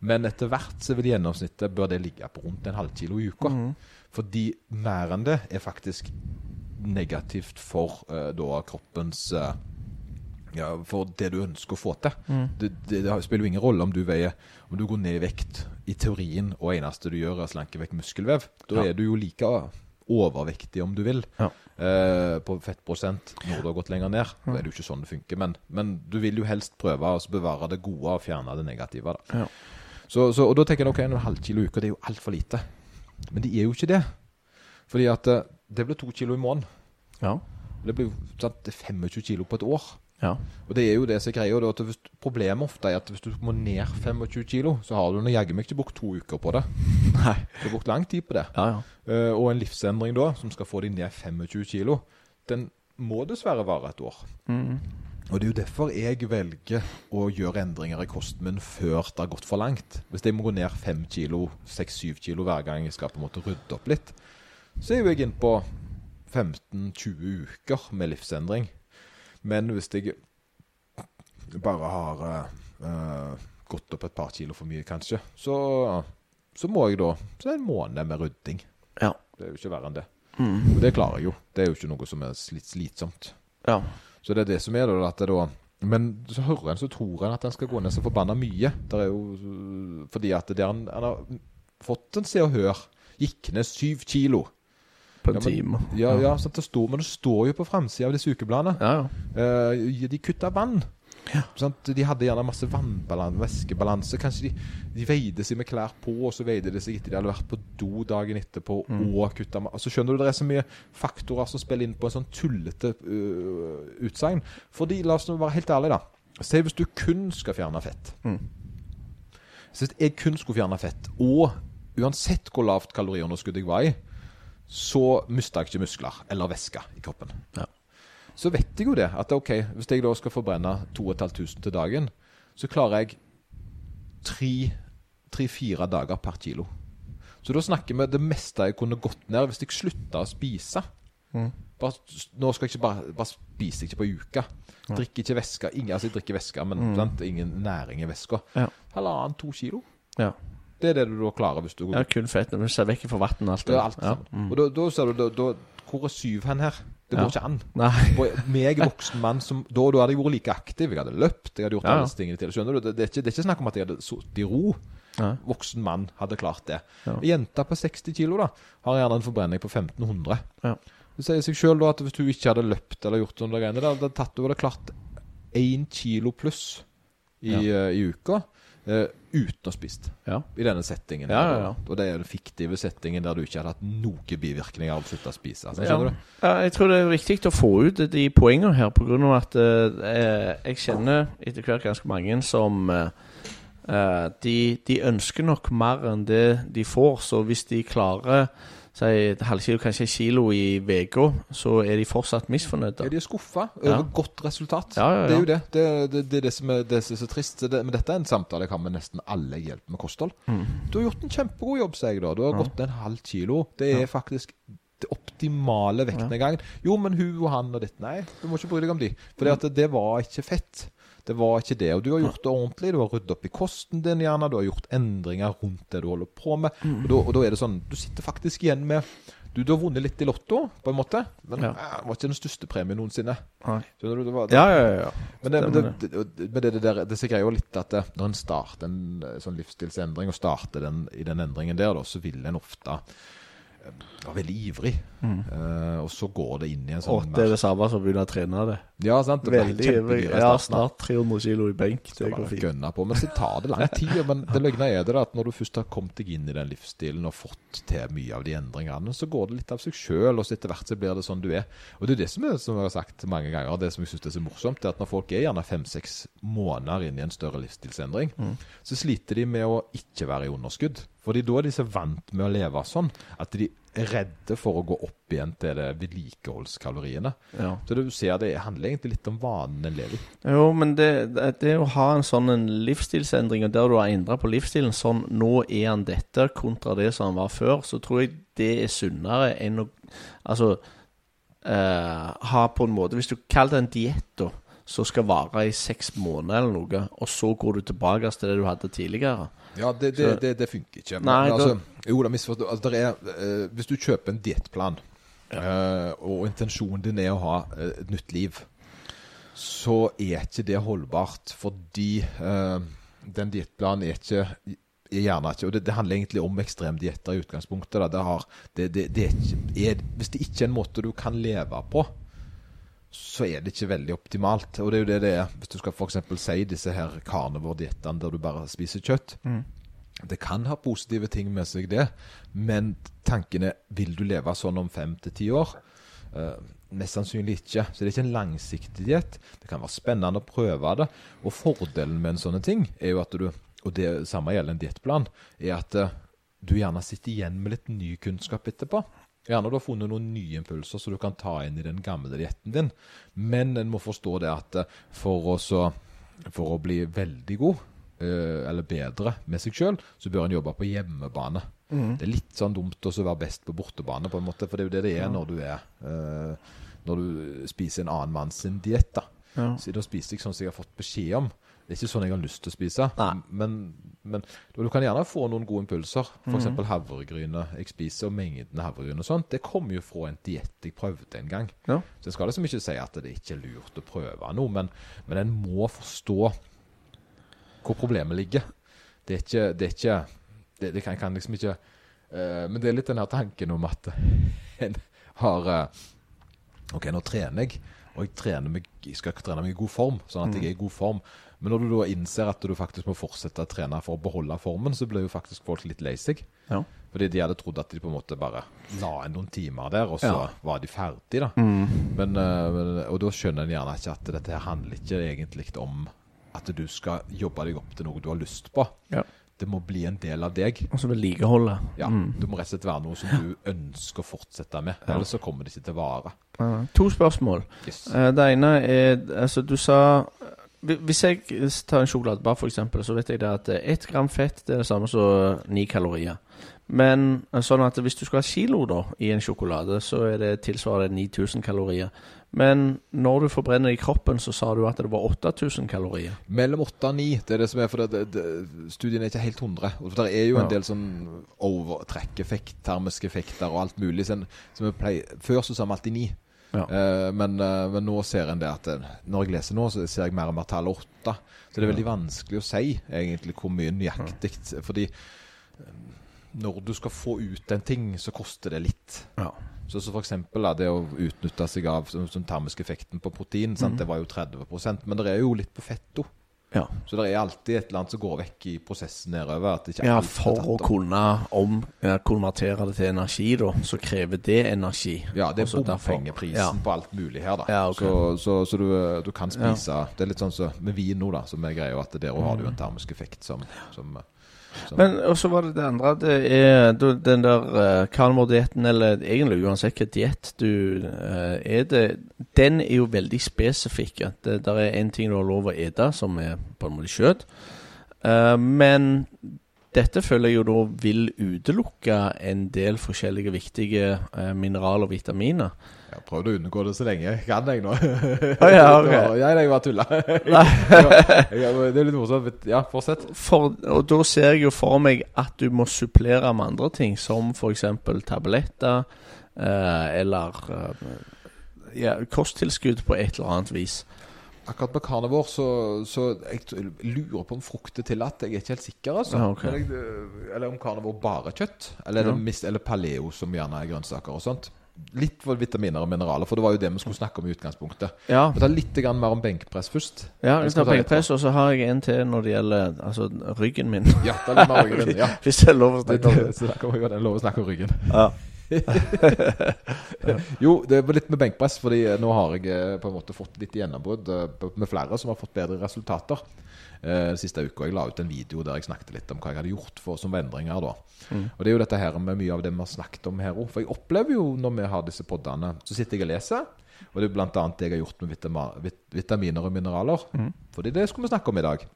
S2: Men etter hvert så vil gjennomsnittet bør det ligge på rundt en halv kilo i uka. Fordi mer enn det er faktisk negativt for uh, da kroppens eh, ja, For det du ønsker å få til. Det, det, det spiller jo ingen rolle om du veier Om du går ned i vekt i teorien, og eneste du gjør, er å slanke vekk muskelvev. Da
S3: Ja.
S2: er du jo like overvektig, om du vil,
S3: Ja.
S2: eh, på fettprosent når du har gått lenger ned. Da er det jo ikke sånn det funker. Men, men du vil jo helst prøve å bevare det gode og fjerne det negative. da.
S3: Ja.
S2: Så, så, og da tenker jeg ok, en halv kilo i uka, det er jo altfor lite. Men det er jo ikke det. Fordi at eh, det blir to kilo i måneden.
S3: Ja.
S2: Det blir sant, er 25 kilo på et år.
S3: Ja.
S2: Og det er jo det som er greia. at hvis, Problemet ofte er at hvis du må ned 25 kilo, så har du jaggu meg ikke brukt to uker på det.
S3: Nei.
S2: Du har brukt lang tid på det.
S3: Ja, ja.
S2: Uh, og en livsendring da, som skal få deg ned 25 kilo, den må dessverre vare et år.
S3: Mm.
S2: Og det er jo derfor jeg velger å gjøre endringer i kosten min før det har gått for langt. Hvis jeg må gå ned 5 kilo, 6-7 kilo hver gang jeg skal på en måte rydde opp litt, så er jo jeg inne på 15-20 uker med livsendring. Men hvis jeg bare har eh, gått opp et par kilo for mye, kanskje, så, så må jeg da Så er det en måned med rydding.
S3: Ja.
S2: Det er jo ikke verre enn det.
S3: Mm.
S2: Og det klarer jeg jo. Det er jo ikke noe som er litt slitsomt.
S3: ja.
S2: Så det er det som er da, at det da Men så hører en, så tror en at en skal gå ned så forbanna mye. Det er jo fordi at det er en, en har fått en Se og Hør. Gikk ned syv kilo.
S3: På en
S2: Ja, men-
S3: time.
S2: Ja, ja, det står, men det står jo på framsida av disse ukebladene.
S3: Ja, ja.
S2: Eh, de kutta vann. De hadde gjerne masse vannbalanse, væskebalanse. Kanskje de, de veide seg med klær på, og så veide de seg etter de hadde vært på do dagen etterpå
S3: Mm.
S2: og kutta Altså Skjønner du, det er så mye faktorer som spiller inn på en sånn tullete uh, utsagn. Fordi, la oss nå være helt ærlige, da. Si hvis du kun skal fjerne fett.
S3: Mm.
S2: Så hvis jeg kun skulle fjerne fett, og uansett hvor lavt kaloriunderskudd jeg var i, så mister jeg ikke muskler eller væske i kroppen.
S3: Ja.
S2: Så vet jeg jo det, at ok, hvis jeg da skal forbrenne 2500 til dagen, så klarer jeg tre-fire dager per kilo. Så da snakker vi det meste jeg kunne gått ned hvis jeg slutta å spise.
S3: Mm.
S2: Bare, nå skal jeg ikke bare, bare spise ikke på uka. Drikker ikke væske. Ingen, altså jeg drikker væske, men sant? ingen næring i væska.
S3: Ja.
S2: Halvannen, to kilo.
S3: Ja.
S2: Det er det du da klarer hvis du
S3: ja, kun fett. Men ser vekk fra vann og alt.
S2: Det er alt
S3: ja.
S2: sammen. Og da, da ser du da, da, Hvor er syv hen her? Det går
S3: Ja.
S2: ikke an.
S3: Nei.
S2: For meg, voksen mann, som Da, da hadde jeg vært like aktiv. Jeg hadde løpt. Jeg hadde gjort
S3: Ja, ja.
S2: alle disse tingene til. Skjønner du? Det, det, er ikke, det er ikke snakk om at jeg hadde sittet i ro.
S3: Nei.
S2: Voksen mann hadde klart det.
S3: Ja.
S2: Jenta på 60 kilo da har gjerne en forbrenning på 1500.
S3: Ja.
S2: Det sier seg sjøl at hvis du ikke hadde løpt eller gjort sånne greiene, da hadde det tatt, over hadde klart én kilo pluss i,
S3: Ja.
S2: eh, i uka eh, uten å spist.
S3: Ja.
S2: I denne settingen.
S3: Ja, ja.
S2: Og det er den fiktive settingen der du ikke hadde hatt noen bivirkninger av å slutte å spise. Altså,
S3: Ja.
S2: du?
S3: ja, jeg tror det er viktig å få ut de poengene her, av at uh, jeg kjenner etter hvert ganske mange som eh, de, de ønsker nok mer enn det de får, så hvis de klarer si et halvkilo, kanskje et kilo i uka, så er de fortsatt misfornøyde.
S2: Ja, de er skuffa
S3: Ja.
S2: over godt resultat.
S3: Ja, ja, ja.
S2: Det er jo det. Det, det, det er det som er, det som er så trist. Men dette er en samtale jeg har med nesten alle jeg hjelper med kosthold.
S3: Mm.
S2: Du har gjort en kjempegod jobb, sier jeg da. Du har gått ned en halv kilo. Det er faktisk det optimale vektnedgangen. Jo, men hun og han og ditt Nei, du må ikke bry deg om de. For det, det var ikke fett. Det var ikke det. Og du har gjort det ordentlig. Du har ryddet opp i kosten din, gjerne. Du har gjort endringer rundt det du holder på med.
S3: Mm.
S2: Og, da, og da er det sånn Du sitter faktisk igjen med Du, du har vunnet litt i Lotto, på en måte. Men
S3: Ja.
S2: eh, det var ikke den største premien noensinne.
S3: Nei.
S2: Det var,
S3: Ja, ja, ja.
S2: men det, men det, det, men det, det, der, det greier jo litt at det, når en starter en eh, sånn livsstilsendring, og starter den, i den endringen der, da, så vil en ofte var veldig ivrig. Eh, og så går det inn i en sånn
S3: Åtte er det samme som å begynne å trene det.
S2: Ja, sant. Det
S3: Veldig
S2: kjempedyre
S3: Ja, snart 300 kilo i benk. Det går fint.
S2: gønne på, Men så tar det lang tid. Men det løgne er det at når du først har kommet deg inn i den livsstilen og fått til mye av de endringene, så går det litt av seg sjøl, og så etter hvert så blir det sånn du er. Og det er det som er, som jeg har sagt mange ganger, det som jeg syns er så morsomt, er at når folk er gjerne fem-seks måneder inn i en større livsstilsendring, så sliter de med å ikke være i underskudd. Fordi da er de så vant med å leve sånn at de redde for å gå opp igjen til det vedlikeholdskaloriene.
S3: Ja.
S2: Så du ser det handler egentlig litt om vanen en lever i.
S3: Jo, men det, det å ha en sånn en livsstilsendring, og der du har endra på livsstilen sånn Nå er han dette, kontra det som han var før, så tror jeg det er sunnere enn å Altså eh, ha på en måte Hvis du kaller det en diett, da, som skal vare i seks måneder eller noe, og så går du tilbake til det du hadde tidligere
S2: Ja, det, det, det, det funker ikke. Men,
S3: Nei,
S2: altså, jo. Altså, er, eh, hvis du kjøper en diettplan, eh, og intensjonen din er å ha eh, et nytt liv, så er ikke det holdbart. Fordi den diettplanen er ikke er gjerne ikke, og det, det handler egentlig om ekstremdietter i utgangspunktet. Det har, det, det, det er ikke, er, hvis det ikke er en måte du kan leve på, så er det ikke veldig optimalt. Og det er jo det det er hvis du skal f.eks. si disse her carnivore-diettene der du bare spiser kjøtt. Det kan ha positive ting med seg, det, men tanken er vil du leve sånn om fem til ti år? Uh, mest sannsynlig ikke. Så det er ikke en langsiktig diett. Det kan være spennende å prøve det. Og fordelen med en sånn ting er jo at du, og det samme gjelder en diettplan, er at uh, du gjerne sitter igjen med litt ny kunnskap etterpå. Gjerne du har funnet noen nye impulser som du kan ta inn i den gamle dietten din. Men en må forstå det at eh, for å, for å bli veldig god, eh, eller bedre med seg sjøl, så bør en jobbe på hjemmebane. Det er litt sånn dumt å være best på bortebane, på en måte, for det er jo det det er når du er eh, Når du spiser en annen manns diett. da.
S3: Ja.
S2: Så da spiser jeg sånn som jeg har fått beskjed om. Det er ikke sånn jeg har lyst til å spise. Men, men du kan gjerne få noen gode impulser. F.eks. mm. havregryne jeg spiser, og mengden havregryn og sånt. Det kommer jo fra en diett jeg prøvde en gang.
S3: Ja.
S2: Så jeg skal liksom ikke si at det ikke er lurt å prøve noe, men, men en må forstå hvor problemet ligger. Det er ikke Det, er ikke, det, det kan, kan liksom ikke uh, Men det er litt den her tanken om at en har eh, Ok, nå trener jeg, og jeg, meg, jeg skal trene meg i god form, sånn at jeg er i god form. Men når du da innser at du faktisk må fortsette å trene for å beholde formen, så blir jo faktisk folk litt lei seg.
S3: Ja.
S2: Fordi de hadde trodd at de på en måte bare la inn noen timer der, og så
S3: Ja.
S2: var de ferdige, da. Men, eh, men, og da skjønner en gjerne ikke at dette handler ikke egentlig om at du skal jobbe deg opp til noe du har lyst på.
S3: Ja.
S2: Det må bli en del av deg.
S3: Og så vedlikeholde.
S2: Ja, Du må rett og slett være noe som du ønsker å fortsette med. Ellers så kommer det ikke til å vare.
S3: Ja. To spørsmål.
S2: Yes.
S3: Eh, Det ene er Altså, du sa Hvis jeg tar en sjokoladebar, f.eks., så vet jeg det at ett gram fett det er det samme som ni kalorier. Men eh, sånn at hvis du skal ha kilo da i en sjokolade, så er det tilsvarende 9000 kalorier. Men når du forbrenner i kroppen, så sa du at det var 8000 kalorier.
S2: Mellom 8 og 9, det er det som er for det, det, Studien er ikke helt 100. Og Det er jo en
S3: Ja.
S2: del sånn overtrekkeffekt, termiske effekter og alt mulig. Som pleier, før så sa vi alltid 9.
S3: Ja.
S2: Uh, men, uh, men nå ser en det at eh, når jeg leser nå, så ser jeg mer og mer tallet 8. Så det er veldig vanskelig å si egentlig hvor mye nøyaktig. Fordi når du skal få ut en ting, så koster det litt.
S3: Ja.
S2: Så, så for eksempel da, det å utnytte seg av sånn, sånn termisk effekten på protein, sant? det var jo 30% men det er jo litt på fett.
S3: Ja.
S2: Så det er alltid et eller annet som går vekk i prosessen nedover.
S3: Ja, for å kunne om, konvertere det til energi, da, så krever det energi.
S2: Ja, det er
S3: derfor-
S2: bompengeprisen
S3: Ja.
S2: på alt mulig her, da.
S3: Ja, okay.
S2: Så, så, så du, du kan spise Det er litt sånn som med vin nå, da, som er greia, at der òg har du en termisk effekt som, som,
S3: Men og så var det det andre. Det er den der uh, eller egentlig uansett hvilken diett du eh, er det Den er jo veldig spesifikk. At det der er én ting du har lov å ete, som er på en måte kjøtt. Eh, men dette føler jeg jo da vil utelukke en del forskjellige viktige eh, mineraler og vitaminer.
S2: Jeg har prøvd å unngå det så lenge jeg kan, jeg nå.
S3: Oh, ja, ok.
S2: Det var- jeg bare tulla. det er litt morsomt. Ja, fortsett.
S3: For, og da ser jeg jo for meg at du må supplere med andre ting, som f.eks. tabletter eh, eller eh, ja, kosttilskudd på et eller annet vis.
S2: Akkurat med karnevår så, så jeg lurer på om frukt er tillatt. Jeg er ikke helt sikker, altså.
S3: Ja,
S2: okay. Jeg, eller om karnevår bare kjøtt. Eller, ja. eller paleo, som gjerne er grønnsaker og sånt. Litt for vitaminer og mineraler, for det var jo det vi skulle snakke om i utgangspunktet.
S3: Ja,
S2: Vi tar litt mer om benkpress først.
S3: ja vi
S2: skal ta
S3: benkpress, og så har jeg en til når det gjelder altså, ryggen min.
S2: Ja, det er litt mer ryggen. Ja.
S3: Hvis det er lov å snakke om det.
S2: så da kan vi lov å snakke om ryggen.
S3: Ja.
S2: Jo, det var litt med benkpress, fordi nå har jeg eh, på en måte fått litt gjennombrudd eh, med flere som har fått bedre resultater. Eh, siste uka jeg la ut en video der jeg snakket litt om hva jeg hadde gjort for som endringer Mm. Og det er jo dette her med mye av det vi har snakket om her òg. For jeg opplever jo når vi har disse podene, så sitter jeg og leser. Og det er annet det jeg har gjort med vitama, vit, vitaminer og mineraler. Fordi det skulle vi snakke om i dag.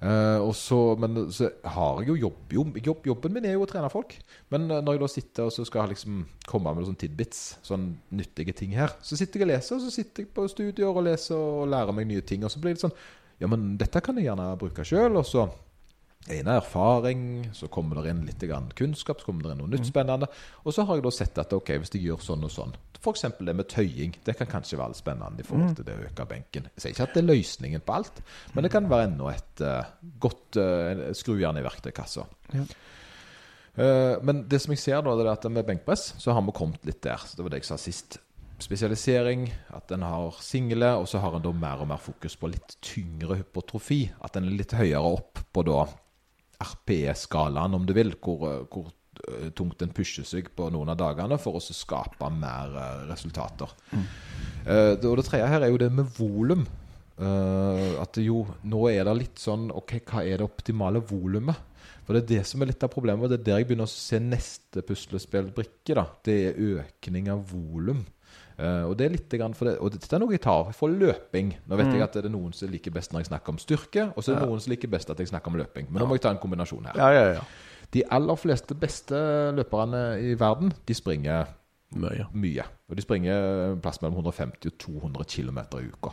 S2: Uh, og så, men så har jeg jo jobb, jobb, jobb Jobben min er jo å trene folk. Men eh, når jeg da sitter og så skal liksom komme med noen tidbits, sånn nyttige ting her, så sitter jeg og leser, og så sitter jeg på studier og leser og lærer meg nye ting. Og så blir det sånn Ja, men dette kan jeg gjerne bruke sjøl. Og så en erfaring, så kommer det inn litt kunnskap, så kommer det inn noe nytt spennende. Og så har jeg da sett at ok, hvis jeg gjør sånn og sånn F.eks. det med tøying. Det kan kanskje være litt spennende i forhold til det å øke benken. Jeg sier ikke at det er løsningen på alt, men det kan være enda et uh, godt uh, skrujern i verktøykassa.
S3: Ja.
S2: Eh, men det som jeg ser da, det er at med benkpress så har vi kommet litt der. Så det var det jeg sa sist. Spesialisering, at en har single, og så har en da mer og mer fokus på litt tyngre hypotrofi. At en er litt høyere opp på da RPE-skalaen, om du vil, hvor, eh, hvor eh, tungt en pusher seg på noen av dagene for å skape mer eh, resultater. Eh, det, og det tredje her er jo det med volum. Uh, at jo nå er det litt sånn Ok, hva er det optimale volumet? For det er det som er litt av problemet, og det er der jeg begynner å se neste puslespillbrikke. da Det er økning av volum. Eh, og det er litt grann for det, og dette er noe jeg tar for løping. Nå vet jeg at det er noen som liker best når jeg snakker om styrke, og så er det noen som liker best at jeg snakker om løping. Men nå må jeg ta en kombinasjon her.
S3: Ja, ja, ja.
S2: De aller fleste beste løperne i verden, de springer
S3: Mye.
S2: mye. Og de springer plass mellom 150 og 200 km i uka.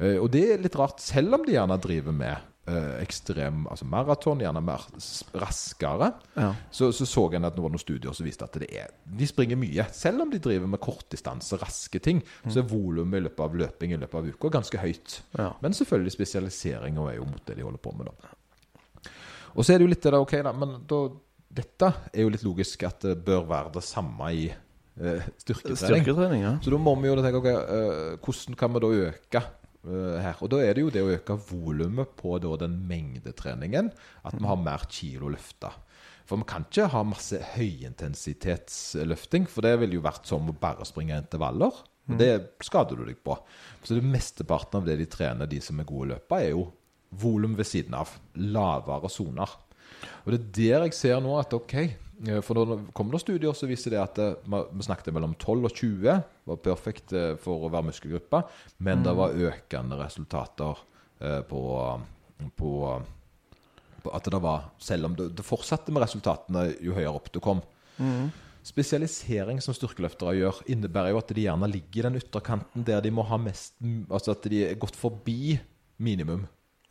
S2: Eh, og det er litt rart, selv om de gjerne driver med eh, ekstrem altså maraton, gjerne mer raskere.
S3: Ja.
S2: Så, så så jeg at det var noen studier som viste at det er, de springer mye. Selv om de driver med kortdistanse, raske ting, så er volumet i løpet av løping i løpet av uka ganske høyt.
S3: Ja.
S2: Men selvfølgelig spesialisering er jo mot det de holder på med, da. Og så er det jo litt det der, ok da, men da, dette er jo litt logisk at det bør være det samme i eh, styrketrening.
S3: Styrketrening, ja.
S2: Så da må vi jo tenke, ok, eh, hvordan kan vi da øke eh, her? Og da er det jo det å øke volumet på da den mengdetreningen, at vi har mer kilo løfta. For vi kan ikke ha masse høyintensitetsløfting, for det ville jo vært som å bare springe intervaller. Og det skader du deg på. Så det mesteparten av det de trener, de som er gode løpere, er jo volum ved siden av. Lavere soner. Og det er der jeg ser nå at ok eh, For nå kom det studier som viser det at eh, vi snakket mellom 12 og 20 var perfekt eh, for å være muskelgruppe, men det var økende resultater på, på, på at det var Selv om det, det fortsatte med resultatene jo høyere opp du kom. Spesialisering som styrkeløftere gjør, innebærer jo at de gjerne ligger i den ytterkanten der de må ha mest Altså at de er gått forbi minimum.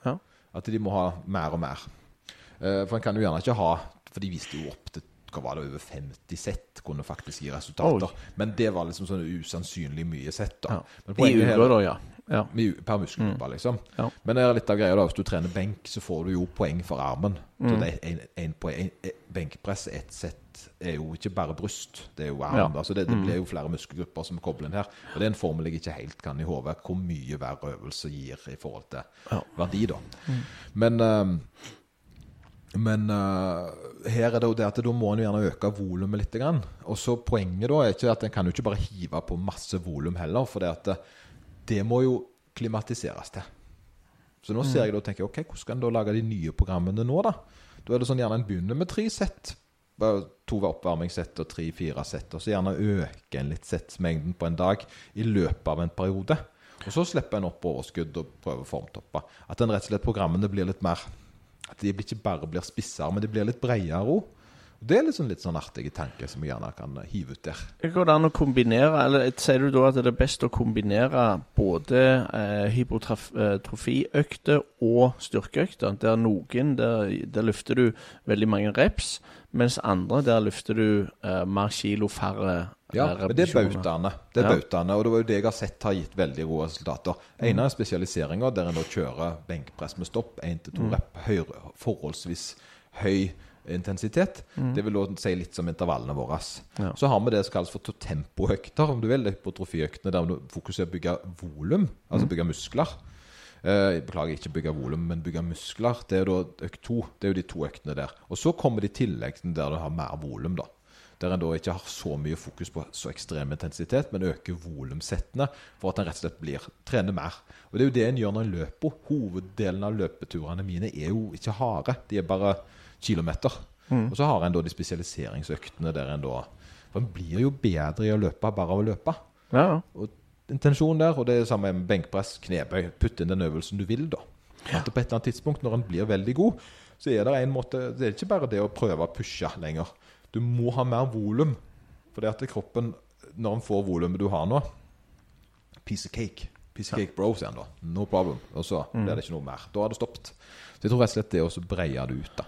S3: Ja.
S2: At de må ha mer og mer. For en kan jo gjerne ikke ha For de viste jo opp til hva var det, over 50 sett kunne faktisk gi resultater. Men det var liksom sånn usannsynlig mye sett. da.
S3: Ja.
S2: Men
S3: I uker, da, ja. ja.
S2: Per muskelgruppe, liksom.
S3: Ja.
S2: Men det er litt av greia da, hvis du trener benk, så får du jo poeng for armen. Så
S3: Mm.
S2: det er en, en poeng, en, benkpress, ett sett, er jo ikke bare bryst, det er jo arm.
S3: Ja. Da.
S2: Så det, det blir jo flere muskelgrupper som kobler inn her. Og det er en formel jeg ikke helt kan i hodet, hvor mye hver øvelse gir i forhold til verdi, da. Men ehm, men uh, her er det jo det at da må en gjerne øke volumet litt. Grann. Og så Poenget da er ikke at en kan jo ikke bare hive på masse volum heller. For det at det, det må jo klimatiseres til. Så nå ser jeg da og tenker ok, hvordan skal en da lage de nye programmene nå, da? Da er det sånn gjerne en begynner med tre sett. To oppvarmingssett og tre-fire sett. Og så gjerne øke en litt settmengden på en dag i løpet av en periode. Og så slipper en opp overskudd og prøver formtoppa. At den rett og slett programmene blir litt mer At de ikke bare blir spissere, men de blir litt bredere òg. Det er liksom litt sånn artige tanker som jeg gjerne kan hive ut der.
S3: Går det an å kombinere, eller sier du da at det er best å kombinere både eh, hypotrofiøkter og styrkeøkter? Der noen, der, der løfter du veldig mange reps, Mens andre, der løfter du eh, mer kilo, færre
S2: Ja,
S3: eh,
S2: men det er bautaene. Det er
S3: Ja.
S2: bautaene, Og det var jo det jeg har sett har gitt veldig gode resultater. ene er spesialiseringa, der en da kjører benkpress med stopp. 1-2 rep. Høyre, forholdsvis høy intensitet. Det vil da si litt som intervallene våre.
S3: Ja.
S2: Så har vi det som kalles for tempoøkter, om du vil. Hypotrofiøktene der du fokuserer på å bygge volum, altså bygge muskler. Eh, beklager, ikke bygge volum, men bygge muskler. Det er da økt to. Det er jo de to øktene der. Og så kommer det i tillegg til der du har mer volum, da. Der en da ikke har så mye fokus på så ekstrem intensitet, men øker volumsettene for at en rett og slett blir trener mer. Og det er jo det en gjør når en løper. Hoveddelen av løpeturene mine er jo ikke harde. De er bare kilometer. Og så har en da de spesialiseringsøktene der en da For en blir jo bedre i å løpe bare av å løpe.
S3: Ja.
S2: Og intensjonen der, og det er det samme med benkpress, knebøy. Putt inn den øvelsen du vil, da. At på et eller annet tidspunkt, når en blir veldig god, så er det en måte Det er ikke bare det å prøve å pushe lenger. Du må ha mer volum. Det at kroppen, når en får volumet du har nå Piece of cake. Piece of cake bro, sier han da. No problem. Og så blir det ikke noe mer. Da har det stoppet. Så jeg tror rett og slett det å breie det ut, da.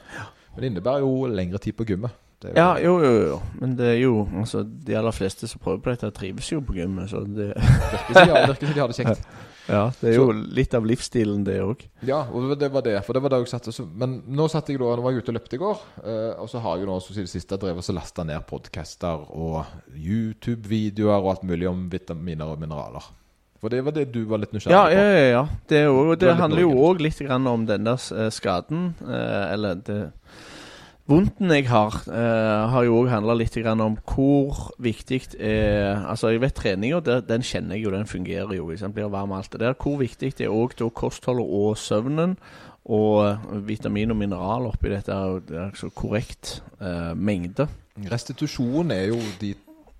S2: Men det innebærer jo lengre tid på gymmet. Det er
S3: Ja, jo, jo, jo. Men det er jo altså, De aller fleste som prøver på dette, trives jo på gymmet. Så det,
S2: virker som de har- det kjekt.
S3: ja, det er jo litt av livsstilen, det òg.
S2: Ja, og det var det. For det var det jeg satte så- Men nå satt jeg da Nå var jeg ute og løpte i går. eh, og så har jeg jo nå så det siste drevet og lasta ned podcaster og YouTube-videoer og alt mulig om vitaminer og mineraler. For det var det du var litt nysgjerrig
S3: Ja,
S2: på.
S3: ja, ja. ja. Det, er jo, det handler jo òg litt grann om den der eh, skaden, eh, eller det Vondten jeg har, eh, har jo òg handla litt om hvor viktig er Altså, jeg vet treninga, den kjenner jeg jo, den fungerer jo. Sant? Blir varm alt det der. Hvor viktig det er òg kostholdet og søvnen. Og eh, vitamin og mineral oppi dette det er altså korrekt eh, mengde.
S2: Restitusjon er jo de,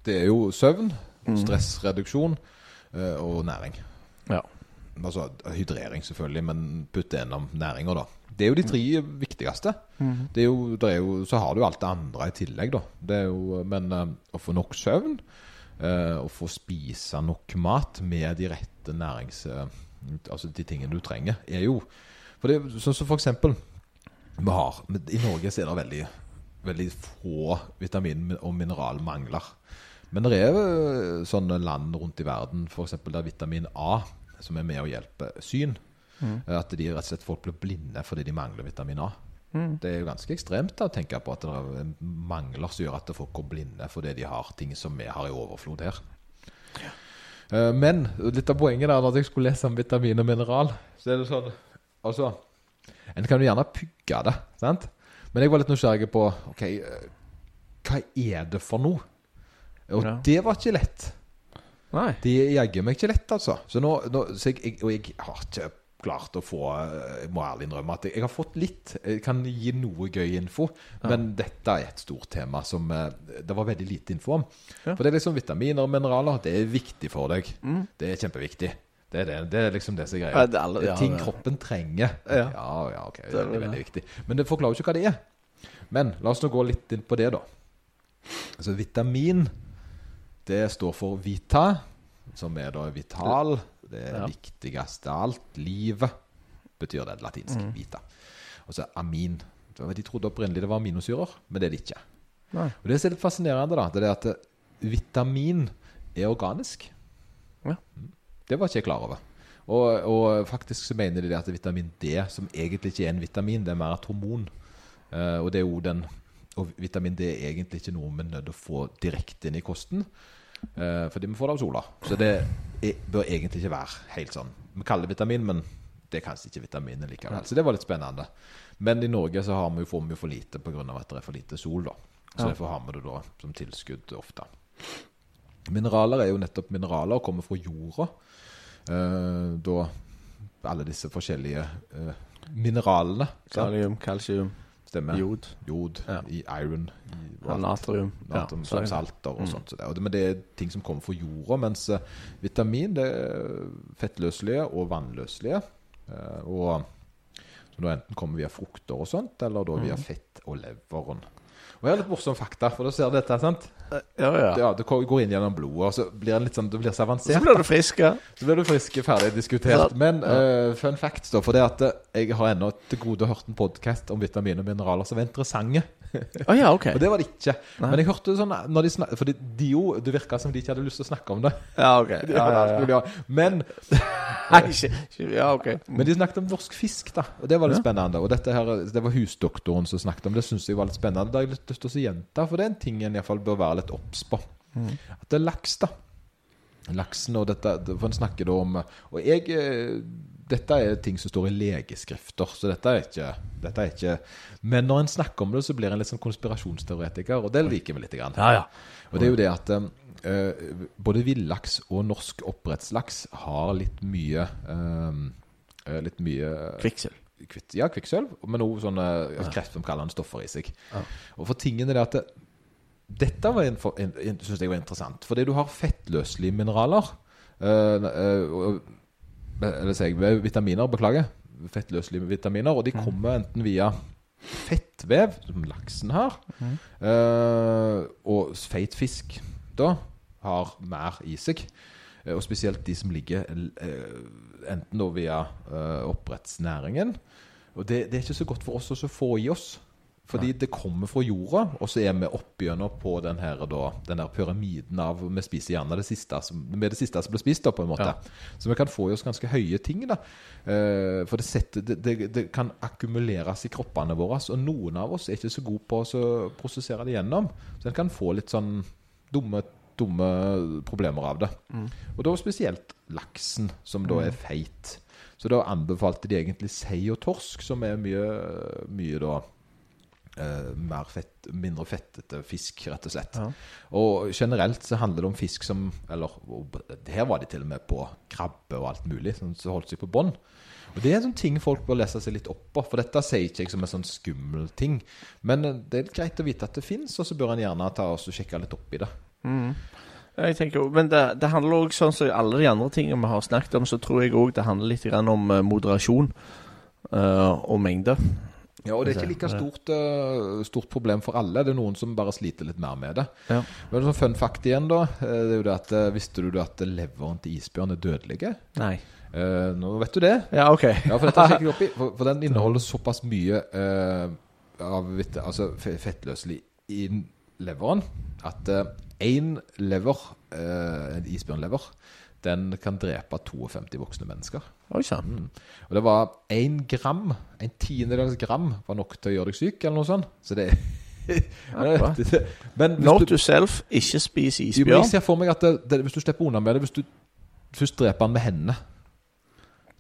S2: Det er jo søvn,
S3: Mm.
S2: stressreduksjon eh, og næring.
S3: Ja.
S2: Altså hydrering, selvfølgelig, men putte gjennom næringa, da. Det er jo de tre viktigste. Det er jo, det er jo, så har du alt det andre i tillegg, da. Det er jo, men uh, å få nok søvn, uh, å få spise nok mat med de rette nærings... Uh, altså de tingene du trenger, er jo For det sånn som for eksempel vi har I Norge så er det veldig, veldig få vitamin- og mineralmangler. Men det er sånne land rundt i verden, f.eks. der vitamin A, som er med å hjelpe syn, at de rett og slett folk blir blinde fordi de mangler vitamin A. Det er jo ganske ekstremt da, å tenke på at det er mangler som gjør at folk går blinde fordi de har ting som vi har i overflod her. Ja. Men litt av poenget der at jeg skulle lese om vitamin og mineral, så er det sånn Altså, en kan jo gjerne pugge det, sant? Men jeg var litt nysgjerrig på Ok, eh, hva er det for noe? Og
S3: Ja.
S2: det var ikke lett.
S3: Nei.
S2: De jaggu meg ikke lett, altså. Så nå, nå så jeg, jeg, og jeg har ikke klart å få eh, Jeg må ærlig innrømme at jeg, jeg har fått litt. Jeg kan gi noe gøy info, men dette er et stort tema som eh, det var veldig lite info om.
S3: Ja.
S2: For det er liksom vitaminer og mineraler. Det er viktig for deg.
S3: Mm.
S2: Det er kjempeviktig. Det er, det, det er liksom det som er
S3: Ja,
S2: greia.
S3: det er alle- ja,
S2: ting kroppen trenger.
S3: Ja.
S2: ja, ja, ok. Det
S3: er
S2: veldig, veldig viktig. Men det forklarer jo ikke hva det er. Men la oss nå gå litt inn på det, da. Altså vitamin, det står for vita, som er da vital. Det er
S3: Ja.
S2: viktigste av alt. Livet betyr det latinsk.
S3: Mm.
S2: Vita. Og så amin. De trodde opprinnelig det var aminosyrer, men det er det ikke.
S3: Nei.
S2: Og Det som er litt fascinerende, da, det er at vitamin er organisk.
S3: Ja.
S2: Mm. Det var ikke jeg klar over. Og, og faktisk så mener de det at vitamin D, som egentlig ikke er en vitamin, det er mer et hormon. Uh, og det er jo den Og vitamin D er egentlig ikke noe vi er nødt til å få direkte inn i kosten. Uh, fordi vi får det av sola. Så det er, bør egentlig ikke være helt sånn. Vi kaller det vitamin, men det er kanskje ikke vitamin likevel. Så det var litt spennende. Men i Norge så har vi jo, får vi jo for lite pga. at det er for lite sol. da Så
S3: Ja.
S2: derfor har vi det da som tilskudd ofte. Mineraler er jo nettopp mineraler og kommer fra jorda. Uh, da alle disse forskjellige uh, mineralene.
S3: Kalium, kalsium,
S2: Stemmer.
S3: jod,
S2: Jod,
S3: Ja.
S2: i iron, i
S3: ja, natrium.
S2: natrium,
S3: er
S2: salter og
S3: Mm.
S2: sånt. Så det, og det, men det er ting som kommer fra jorda, mens uh, vitamin det er fettløselige og vannløselige. Uh, og så da enten kommer via frukter og sånt, eller da
S3: Mm.
S2: via fett og leveren. Og jeg har litt morsomme fakta, for da ser du dette, sant?
S3: Ja, ja.
S2: Ja, det går inn gjennom blodet, og så blir det litt sånn, det blir så avansert.
S3: Så blir du frisk, ja.
S2: Så blir du frisk, ferdig diskutert. Men uh, fun facts, da. For det at eh, jeg har ennå til gode hørt en podkast om vitamin og mineraler som var interessante.
S3: Å ja, okay.
S2: Og det var det ikke. Men jeg hørte sånn når de snak, Fordi de jo, det virka som de ikke hadde lyst til å snakke om det.
S3: Ja, ok.
S2: De
S3: Ja, ja.
S2: Men,
S3: Nei, ikke, ikke Ja, ok.
S2: men de snakket om norsk fisk, da. Og det var litt spennende. Og dette her, det var husdoktoren som snakket om det. syns jeg var litt spennende. Det har jeg litt lyst til å gjenta, for det er en ting en iallfall bør være litt obs på. At det er laks, da. Laksen og dette For en snakker da om Og jeg eh, Dette er ting som står i legeskrifter, så dette er ikke, dette er ikke Men når en snakker om det, så blir en litt sånn konspirasjonsteoretiker, og det liker vi litt. Grann.
S3: Ja, ja.
S2: Og det er jo det at uh, både villaks og norsk oppdrettslaks har litt mye uh, Litt mye
S3: Kvikksølv.
S2: ja, kvikksølv, men også sånne kreftfremkallende stoffer i seg. Og for tingen er det at det, dette var en, en, en, synes jeg var interessant, fordi du har fettløselige mineraler. Uh, uh, eller sier jeg vitaminer, beklager. Fettløselige vitaminer, og de kommer enten via fettvev, som laksen har, eh, og feit fisk da har mer i seg. Eh, Og spesielt de som ligger eh, enten da via oppdrettsnæringen. Og det, det er ikke så godt for oss å få i oss. Fordi det kommer fra jorda, og så er vi oppigjennom på den her, da, den der pyramiden av Vi spiser gjerne det siste som, med det siste som blir spist, da, på en måte. Så vi kan få i oss ganske høye ting. da. Eh, for det, setter, det, det, det kan akkumuleres i kroppene våre, og noen av oss er ikke så gode på å prosessere det gjennom. Så en kan få litt sånn dumme, dumme problemer av det. Og da spesielt laksen, som da er feit. Så da anbefalte de egentlig sei og torsk, som er mye, mye da mer fett, mindre fettete fisk, rett og slett.
S3: Ja.
S2: Og generelt så handler det om fisk som Eller her var de til og med på krabbe og alt mulig, som holdt seg på bånn. Og Det er en sånn ting folk bør lese seg litt opp på, for dette sier ikke jeg som en sånn skummel ting. Men eh, det er greit å vite at det fins, og så bør en gjerne ta og sjekke litt opp i det.
S3: Jeg tenker, jo- men det, det handler òg sånn som alle de andre tingene vi har snakket om, så tror jeg òg det handler litt grann om eh, moderasjon uh, og mengde.
S2: Ja, og det er ikke like stort, eh, stort problem for alle. Det er noen som bare sliter litt mer med det.
S3: Ja.
S2: Men sånn fun fact igjen, da. eh, Det er jo det at eh, Visste du at leveren til isbjørn er dødelige?
S3: Nei.
S2: Eh, nå vet du det.
S3: Ja, OK.
S2: Ja, for jeg. For, for den inneholder såpass mye eh, av vitt- altså, fettløselig i leveren at én lever, eh, en isbjørnlever, den kan drepe 52 voksne mennesker.
S3: Oi sann.
S2: Mm. Og det var én gram, en tiendedels gram, var nok til å gjøre deg syk, eller noe sånt. Så det. Men
S3: Note
S2: du,
S3: to self, ikke spis isbjørn.
S2: jeg ser for meg at det, det, hvis du slipper unna med det Hvis du først dreper han med hendene,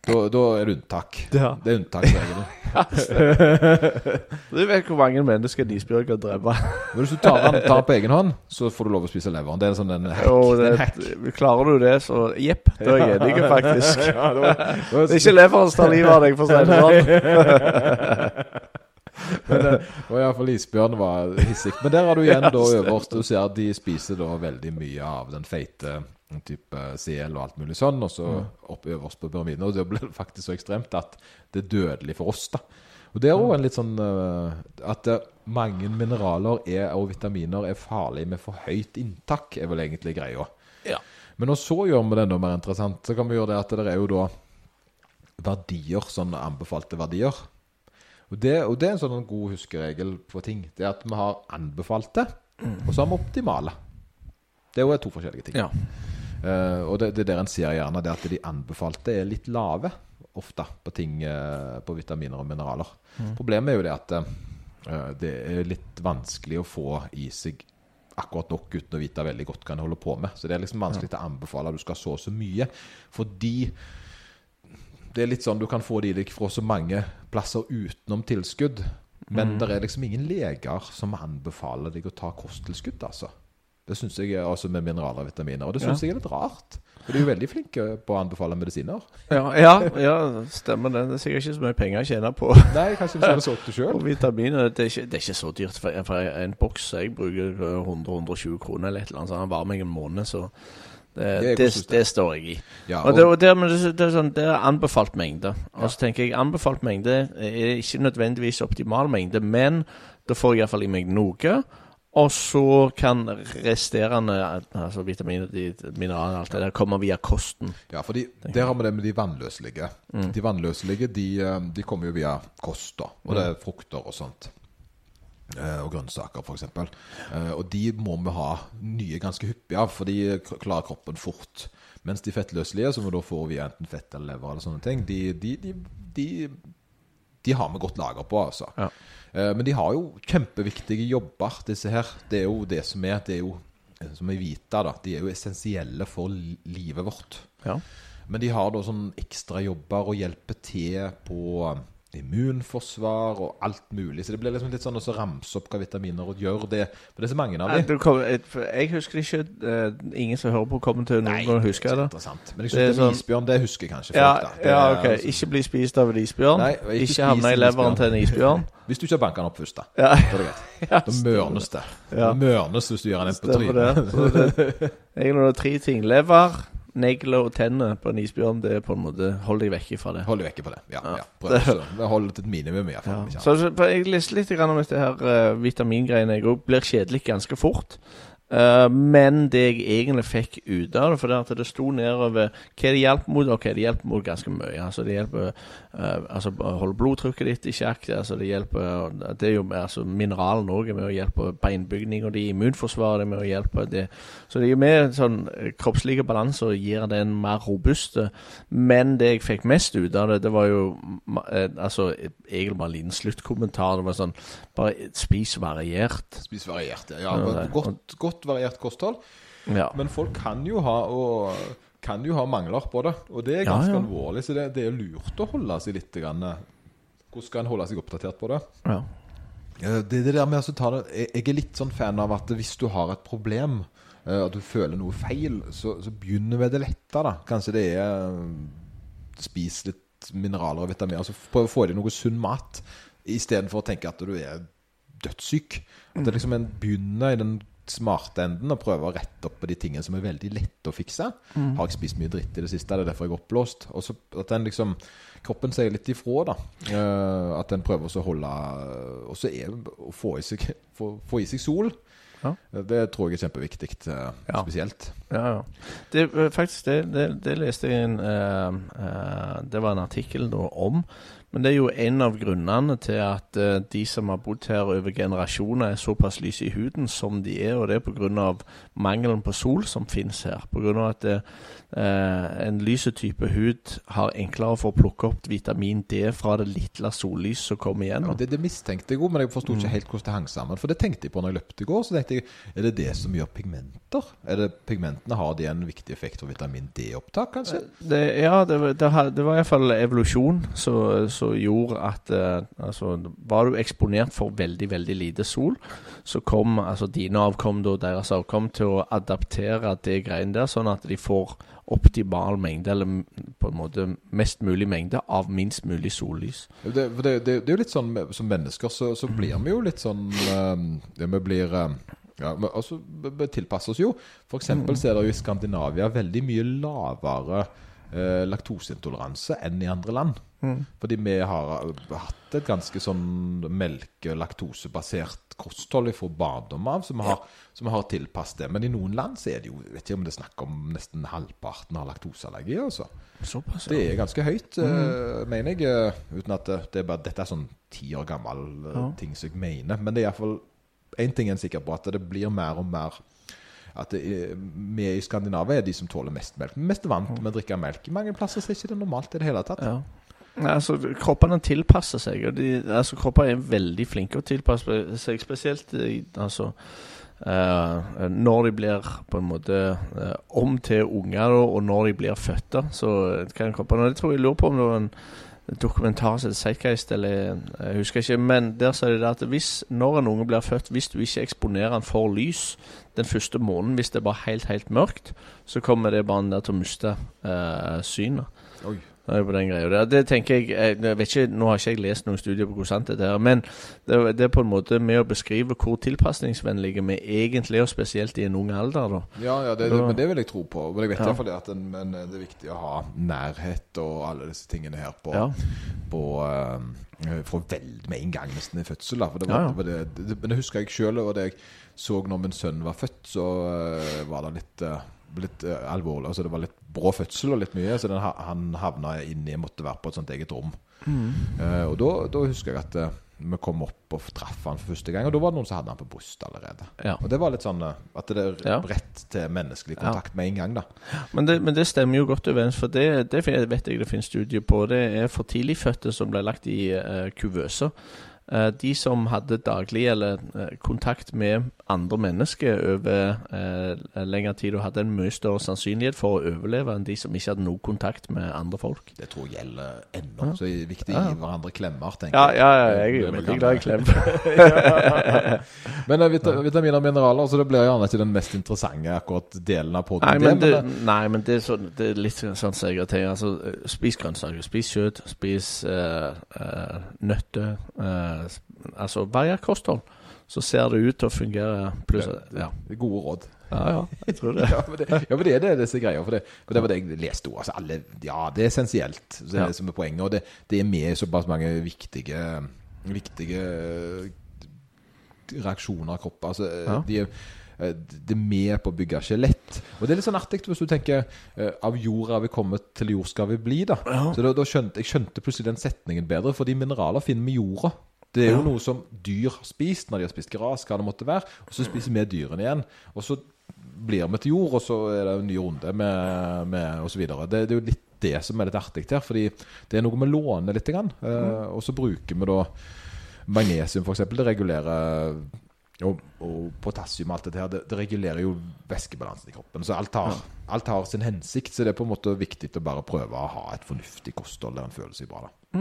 S2: da, da er det unntak.
S3: Ja.
S2: Det er unntaksregelen.
S3: Du vet hvor mange mennesker en isbjørn kan drepe.
S2: Men hvis du tar den, tar på egen hånd, så får du lov å spise leveren. Det er en sånn en hack.
S3: Og
S2: det
S3: det,
S2: en hack.
S3: klarer du det, så jepp, da er jeg enig, faktisk.
S2: Ja, det var- det var-
S3: Det er ikke leveren som tar livet av deg, for å si det sånn.
S2: Men var iallfall isbjørn var hissig. Men der har du igjen da øverst. Du ser at de spiser da veldig mye av den feite type sel og alt mulig sånn, og så opp øverst på pyramiden. Og det ble det faktisk så ekstremt at det er dødelig for oss, da. Og det er òg en litt sånn eh, At eh, mange mineraler er, og vitaminer er farlig med for høyt inntak, er vel egentlig greia.
S3: Ja.
S2: Men så gjør vi det enda mer interessant, så kan vi gjøre det at det er jo da verdier, sånn anbefalte verdier. Og det, og det er en sånn god huskeregel på ting. Det er at vi har anbefalte, og så har vi optimale. Det er jo to forskjellige ting.
S3: Ja.
S2: Uh, og det, det er der en ser gjerne det at de anbefalte er litt lave ofte på ting uh, på vitaminer og mineraler. Problemet er jo det at uh, det er litt vanskelig å få i seg akkurat nok uten å vite veldig godt hva en holder på med. Så det er liksom vanskelig å anbefale at du skal så så mye. Fordi det er litt sånn du kan få de deg fra så mange plasser utenom tilskudd. Men det er liksom ingen leger som anbefaler deg å ta kosttilskudd, altså. Det synes jeg altså med mineraler og vitaminer. Og det syns jeg er litt rart. For de er jo veldig flinke på å anbefale medisiner.
S3: Ja, ja, ja, stemmer det. Det er sikkert ikke så mye penger å tjene på.
S2: Nei, kanskje du skulle solgt det sjøl.
S3: Og vitaminer det er, ikke, det er ikke så dyrt. For, for en boks jeg bruker eh, 100-120 kroner eller et eller annet, så han varer meg en måned. Så det,
S2: Det
S3: det, det står jeg i.
S2: Ja,
S3: Og det, og men det, er sånn, det er anbefalt mengde. Og så tenker jeg anbefalt mengde er ikke nødvendigvis optimal mengde, men da får jeg iallfall i meg noe. Og så kan resterende altså vitaminer, mineraler, alt det der, komme via kosten.
S2: Ja, for der har vi det med de vannløselige. De vannløselige de, eh, de kommer jo via kost, da. Og det er frukter og sånt. Eh, og grønnsaker f.eks. Uh, og de må vi ha nye ganske hyppig av, for de klarer kroppen fort. Mens de fettløselige, som vi da får via enten fett eller lever, eller sånne ting, de, de, de, de, de har vi godt lager på, altså.
S3: Ja.
S2: Eh, men de har jo kjempeviktige jobber, disse her. Det er jo det som er, det er jo eh, som er vita, da. De er jo essensielle for livet vårt.
S3: Ja.
S2: Men de har da sånn ekstra jobber og hjelper til på immunforsvar og alt mulig. Så det blir liksom litt sånn å ramse opp hva vitaminer og gjør det. For det er så mange av dem.
S3: Jeg husker det ikke. Uh, ingen som hører på, kommer til noen gang å huske
S2: det. er interessant. Men jeg synes det
S3: sånn-
S2: isbjørn, det husker kanskje folk,
S3: Ja,
S2: da. Det
S3: ja, ok.
S2: altså-
S3: Ikke bli spist av en isbjørn.
S2: Nei, ikke
S3: ikke havne i leveren til en isbjørn.
S2: Hvis du ikke har banket den opp først, da.
S3: Ja,
S2: Da Da mørnes det.
S3: Ja.
S2: Det mørnes hvis du gjør den på
S3: Stemmer det. det. Egentlig er tre ting. Lever, negler og tenner på en isbjørn. Det er på en måte Hold deg vekk fra det.
S2: Hold deg vekke fra det. Ja,
S3: Ja.
S2: ja. Prøv å holde til et minimum. i hvert fall.
S3: Ja. Så, så jeg leste litt om dette her uh, vitamingreiene. Jeg òg blir kjedelig ganske fort. Eh, men det jeg egentlig fikk ut av det, for det, at det sto nedover hva det hjelper mot. Ok, det hjelper mot ganske mye. Altså Det hjelper uh, altså holde blodtrykket ditt i sjakk. Altså det hjelper Det er jo altså mineralene òg er med å hjelpe beinbygning, og de immunforsvaret er med å hjelpe det. Så det er jo mer sånn eh, kroppslige balanse og gir den mer robuste. Men det jeg fikk mest ut av det, det var jo eh, altså egentlig bare en liten sluttkommentar. Det var sånn Bare spis variert.
S2: Spis variert. Ja,
S3: Ja, godt,
S2: godt, godt variert kosthold.
S3: Ja.
S2: Men folk kan jo ha og kan jo ha mangler på det, og det er ganske
S3: ja.
S2: alvorlig. Så det, det er lurt å holde seg litt grann, Hvordan skal en holde seg oppdatert på det?
S3: ja.
S2: Det, det der med å ta det jeg, er litt sånn fan av at hvis du har et problem, eh, at du føler noe feil, så, så begynner med det lette, da. Kanskje det er eh, Spis litt mineraler og vitaminer. Altså prøv å få i deg noe sunn mat, istedenfor å tenke at du er dødssyk. At det liksom en begynner i den smarte enden og prøver å rette opp på de tingene som er veldig lette å fikse. Har jeg spist mye dritt i det siste, det er derfor jeg er oppblåst. Og så at den liksom Kroppen sier litt ifra, da. Uh, at den prøver å holde Og så er å få i seg, få, få i seg sol.
S3: Ja.
S2: Det tror jeg er kjempeviktig, eh,
S3: Ja.
S2: spesielt.
S3: Ja, ja. Det, eh, faktisk, det, det, det leste jeg en uh, uh, Det var en artikkel da om. Men det er jo en av grunnene til at eh, de som har bodd her over generasjoner, er såpass lyse i huden som de er. Og det er pga. mangelen på sol som finnes her. Pga. at det, eh, en lys type hud har enklere for å plukke opp vitamin D fra det lille sollyset som kommer
S2: Ja,
S3: igjennom.
S2: det, det mistenkte jeg òg, men jeg forsto ikke helt hvordan det hang sammen. For det tenkte jeg på når jeg løpte i går. Så tenkte jeg, Er det det som gjør pigmenter? Er det Pigmentene har de en viktig effekt for vitamin D-opptak, kanskje?
S3: Det, ja, det, det, det var iallfall evolusjon som som gjorde at eh, altså, Var du eksponert for veldig, veldig lite sol, så kom altså dine avkom og deres avkom til å adaptere det greiene der, sånn at de får optimal mengde, eller på en måte mest mulig mengde, av minst mulig sollys.
S2: Det, det, det, det er jo litt sånn som mennesker, så, så blir vi jo litt sånn um, Vi blir um, ja, men altså, vi- tilpasser oss jo. For eksempel så er det jo i Skandinavia veldig mye lavere laktoseintoleranse enn i andre land. Fordi vi har uh, hatt et ganske sånn melke- og laktosebasert kosthold fra barndom av, så vi har, så har tilpasset det. Men i noen land så er det jo vet ikke om det er snakk om nesten halvparten har laktoseallergi. altså.
S3: Såpass,
S2: Det er ganske høyt, eh, mener jeg. eh, uten at det, er bare, Dette er sånn ti år gammel eh,
S3: Ja.
S2: ting som jeg mener. Men det er iallfall én ting jeg er sikker på, at det blir mer og mer at er, vi i Skandinavia er de som tåler mest melk. Vi er mest vant med å drikke melk. Mange plasser er ikke det normalt i det hele tatt.
S3: Ja. Nei, altså, kroppene tilpasser seg, og de, altså, kropper er veldig flinke å tilpasse seg, spesielt altså, uh, når de blir på en måte uh, om til unger, og når de blir født, så kan kroppene og Jeg tror jeg lurer på om det var en dokumentar som Zeitgeist, eller jeg husker ikke, men der sier de at hvis, når en unge blir født, hvis du ikke eksponerer den for lys den første måneden, hvis det er bare helt, helt mørkt, så kommer det barnet der til å miste eh, synet.
S2: Oi.
S3: Det er på den greia der. Det tenker jeg, jeg vet ikke, Nå har ikke jeg lest noen studier på hvor sant det er, men det, det er på en måte med å beskrive hvor tilpasningsvennlige vi egentlig er, spesielt i en ung alder. da.
S2: Ja, ja det, det,
S3: Da-
S2: men det vil jeg tro på. Men jeg vet
S3: Ja.
S2: i hvert fall det at en, men det er viktig å ha nærhet og alle disse tingene her på,
S3: Ja.
S2: på eh, fra veldig med en gang nesten i fødsel. Da. For det var,
S3: Ja,
S2: det det, det, men det husker jeg sjøl, og det jeg så når min sønn var født, så uh, var det litt, eh, litt eh, alvorlig. Altså det var litt brå fødsel og litt mye, så den, han havna inn i måtte være på et sånt eget rom.
S3: Mm.
S2: Uh, og da, husker jeg at uh, vi kom opp og traff han for første gang. Og da var det noen som hadde han på brystet allerede.
S3: Ja.
S2: Og det var litt sånn at det er
S3: Ja.
S2: rett til menneskelig kontakt med en gang, da.
S3: Men det, men det stemmer jo godt overens, for det, det vet jeg det finnes studier på. Det er for tidligfødte som ble lagt i uh, kuvøser. Eh, de som hadde daglig eller eh, kontakt med andre mennesker over uh, lengre tid, og hadde en mye større sannsynlighet for å overleve enn de som ikke hadde noe kontakt med andre folk.
S2: Det tror jeg gjelder ennå. Så er det viktig å
S3: Ja.
S2: gi hverandre klemmer, tenker
S3: Ja,
S2: jeg.
S3: ja, ja jeg
S2: Det
S3: er veldig glad i klem.
S2: Men vit vita vitaminer og mineraler, så det blir gjerne ikke den mest interessante akkurat delen av podden.
S3: Nei, men det,
S2: eh,
S3: nei, men det, er, så, det er litt sånn som jeg tenkt. Altså, eh, spis grønnsaker, spis kjøtt, spis uh, uh, nøtter. eh, s- altså varier kosthold. Så ser det ut til å fungere. Pluss ja.
S2: gode råd.
S3: ja, ja, jeg tror det.
S2: ja, men det, ja, men det er det, disse greier. For det, for det var det jeg leste også. Altså, alle, ja, det er essensielt, det er
S3: Ja.
S2: det som er poenget. Og det, det er med i såpass mange viktige, viktige reaksjoner av kroppen. Altså,
S3: Ja.
S2: de er, eh, det er med på å bygge skjelett. Og det er litt sånn artig hvis du tenker eh, Av jorda vi kommet, til jord skal vi bli. da
S3: Ja.
S2: Så da, da skjønte, Jeg skjønte plutselig den setningen bedre, fordi mineraler finner vi i jorda. Det er jo
S3: Ja.
S2: noe som dyr har spist når de har spist gras, hva det måtte være. Og så spiser vi dyrene igjen. Og så blir vi til jord, og så er det en ny runde med, med osv. Det, det er jo litt det som er litt artig her, fordi det er noe vi låner litt. Grann, eh, og så bruker vi da magnesium, f.eks. Det regulerer og, og potassium og alt dette her, det, det regulerer jo væskebalansen i kroppen. Så alt har, alt har sin hensikt, så det er på en måte viktig å bare prøve å ha et fornuftig kosthold der en føler seg bra. da.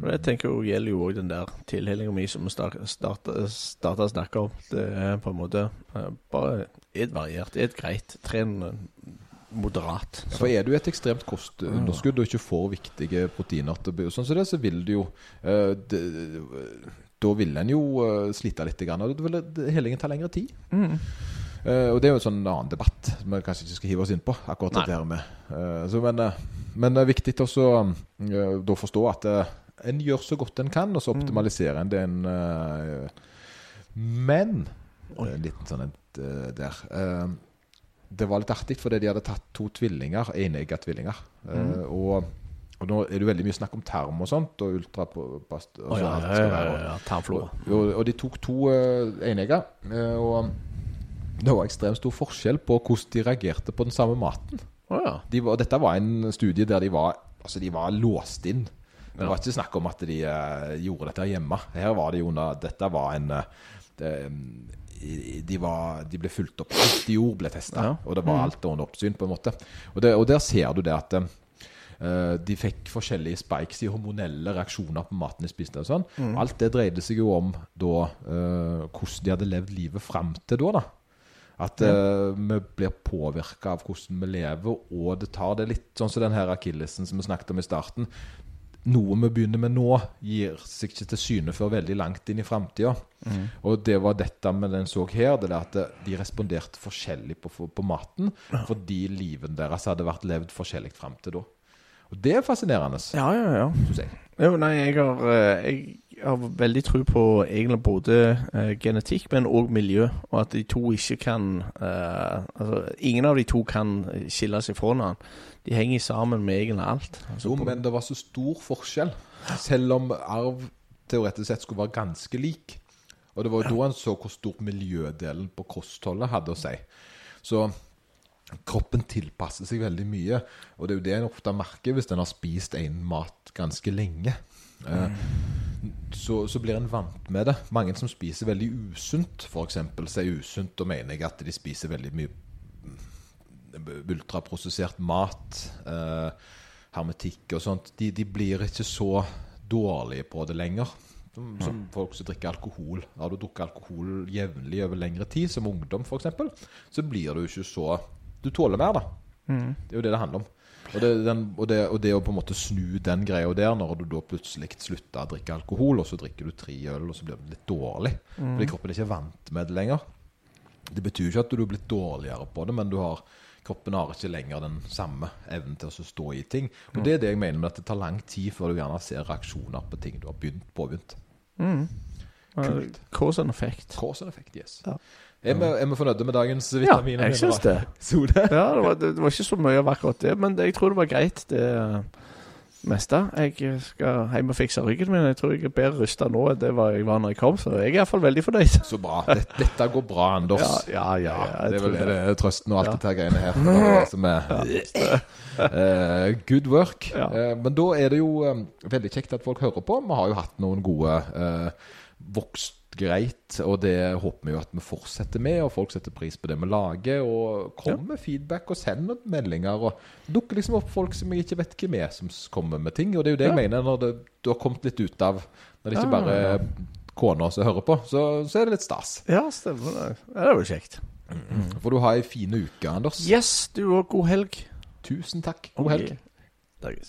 S3: Og det tenker jeg gjelder jo òg den der tilhelinga mi som vi starta å snakke om. Det er på en måte eh, bare et variert, et greit. Tren moderat. moderat.
S2: For er du et ekstremt kostunderskudd og ikke får viktige proteiner til sånn som det, så vil du jo eh, det, Da vil en jo eh, slite litt, grann, og det vil helingen ta lengre tid.
S3: Mm.
S2: Eh, og det er jo en sånn annen debatt som vi kanskje ikke skal hive oss inn på. akkurat
S3: Nei.
S2: dette her med Uh, så, men, eh, men det er viktig også uh, da forstå at en gjør så godt en kan, og så optimaliserer en det en Men liten sånn der. Det var litt artig, fordi de hadde tatt to tvillinger, enegga tvillinger. Eh, og, og nå er det veldig mye snakk om term og sånt, og ultrapast...
S3: Å ja, ja, ja, ja, ja.
S2: Og, og de tok to uh, enegger, Uh, og det var ekstremt stor forskjell på hvordan de reagerte på den samme maten.
S3: Oh, ja.
S2: De var, dette var en studie der de var, altså de var låst inn. Det var ikke snakk om at de uh, gjorde dette hjemme. Her var det jo under Dette var en uh, det, de, var, de ble fulgt opp. Alt de gjorde, ble testa.
S3: Ja.
S2: Og det var alt under oppsyn, på en måte. Og, det, og der ser du det at uh, de fikk forskjellige spikes i hormonelle reaksjoner på maten de spiste. og sånn. Alt det dreide seg jo om da eh, hvordan de hadde levd livet fram til da. da. At uh, vi blir påvirka av hvordan vi lever, og det tar det litt sånn som den her akillesen som vi snakket om i starten. Noe vi begynner med nå, gir seg ikke til syne før veldig langt inn i framtida. Og det var dette med den så her, det er at de responderte forskjellig på, på maten fordi livet deres hadde vært levd forskjellig fram til da. Og det er fascinerende,
S3: Ja, ja, ja.
S2: syns jeg.
S3: Jo, nei, jeg har, eh, jeg har veldig tro på egentlig både uh, genetikk, men òg miljø. Og at de to ikke kan uh, Altså, ingen av de to kan skille seg fra hverandre. De henger sammen med egentlig alt. Altså,
S2: Jo, men det var så stor forskjell. Selv om arv teoretisk sett skulle være ganske lik. Og det var jo da en så hvor stor miljødelen på kostholdet hadde å si. Så kroppen tilpasser seg veldig mye. Og det er jo det en ofte merker hvis en har spist en mat ganske lenge. Eh, så, så blir en vant med det. Mange som spiser veldig usunt, f.eks. sier usunt, og mener jeg at de spiser veldig mye ultraprosessert mat, eh, hermetikk og sånt, de, de blir ikke så dårlige på det lenger. Som, som folk som drikker alkohol. Har du drukket alkohol jevnlig over lengre tid, som ungdom f.eks., så blir du ikke så Du tåler mer, da. Det er jo det det handler om. Og det, den, og, det, og det å på en måte snu den greia der, når du da plutselig slutter å drikke alkohol, og så drikker du tre øl, og så blir du litt dårlig fordi kroppen er ikke vant med det lenger. Det betyr ikke at du er blitt dårligere på det, men du har, kroppen har ikke lenger den samme evnen til å stå i ting. Og Det er det jeg mener med at det tar lang tid før du gjerne ser reaksjoner på ting du har begynt, påbegynt. Kult.
S3: Cause and effect.
S2: Cause and effect, yes.
S3: Ja.
S2: Er, vi, er vi fornøyde med dagens
S3: vitaminer?
S2: Ja,
S3: jeg syns det. Ja, det var, det var ikke så mye av akkurat det, men jeg tror det var greit. Det, meste. Jeg skal hjem og fikse ryggen min. Jeg tror jeg er bedre rusta nå enn det var jeg var når jeg kom, så jeg er iallfall veldig fornøyd.
S2: Så bra. Dette, dette går bra, Anders.
S3: Ja, ja, ja. ja,
S2: det er vel
S3: det.
S2: det trøsten og alt dette greiene her. Er som er Eh, good work. Eh, men da er det jo um, veldig kjekt at folk hører på. Vi har jo hatt noen gode uh, vokst greit, og det håper vi jo at vi fortsetter med. Og folk setter pris på det vi lager. Og kom med feedback og send meldinger. Og det dukker liksom opp folk som jeg ikke vet hvem er, som kommer med ting. Og det er jo det jeg mener når det, du har kommet litt ut av Når det ikke
S3: Ah,
S2: bare er kona som hører på, så, så er det litt stas.
S3: Ja, stemmer det. Ja, det var kjekt.
S2: For du har ei fin uke, Anders.
S3: Yes, du òg. God helg.
S2: Tusen takk. God helg.
S3: Takk.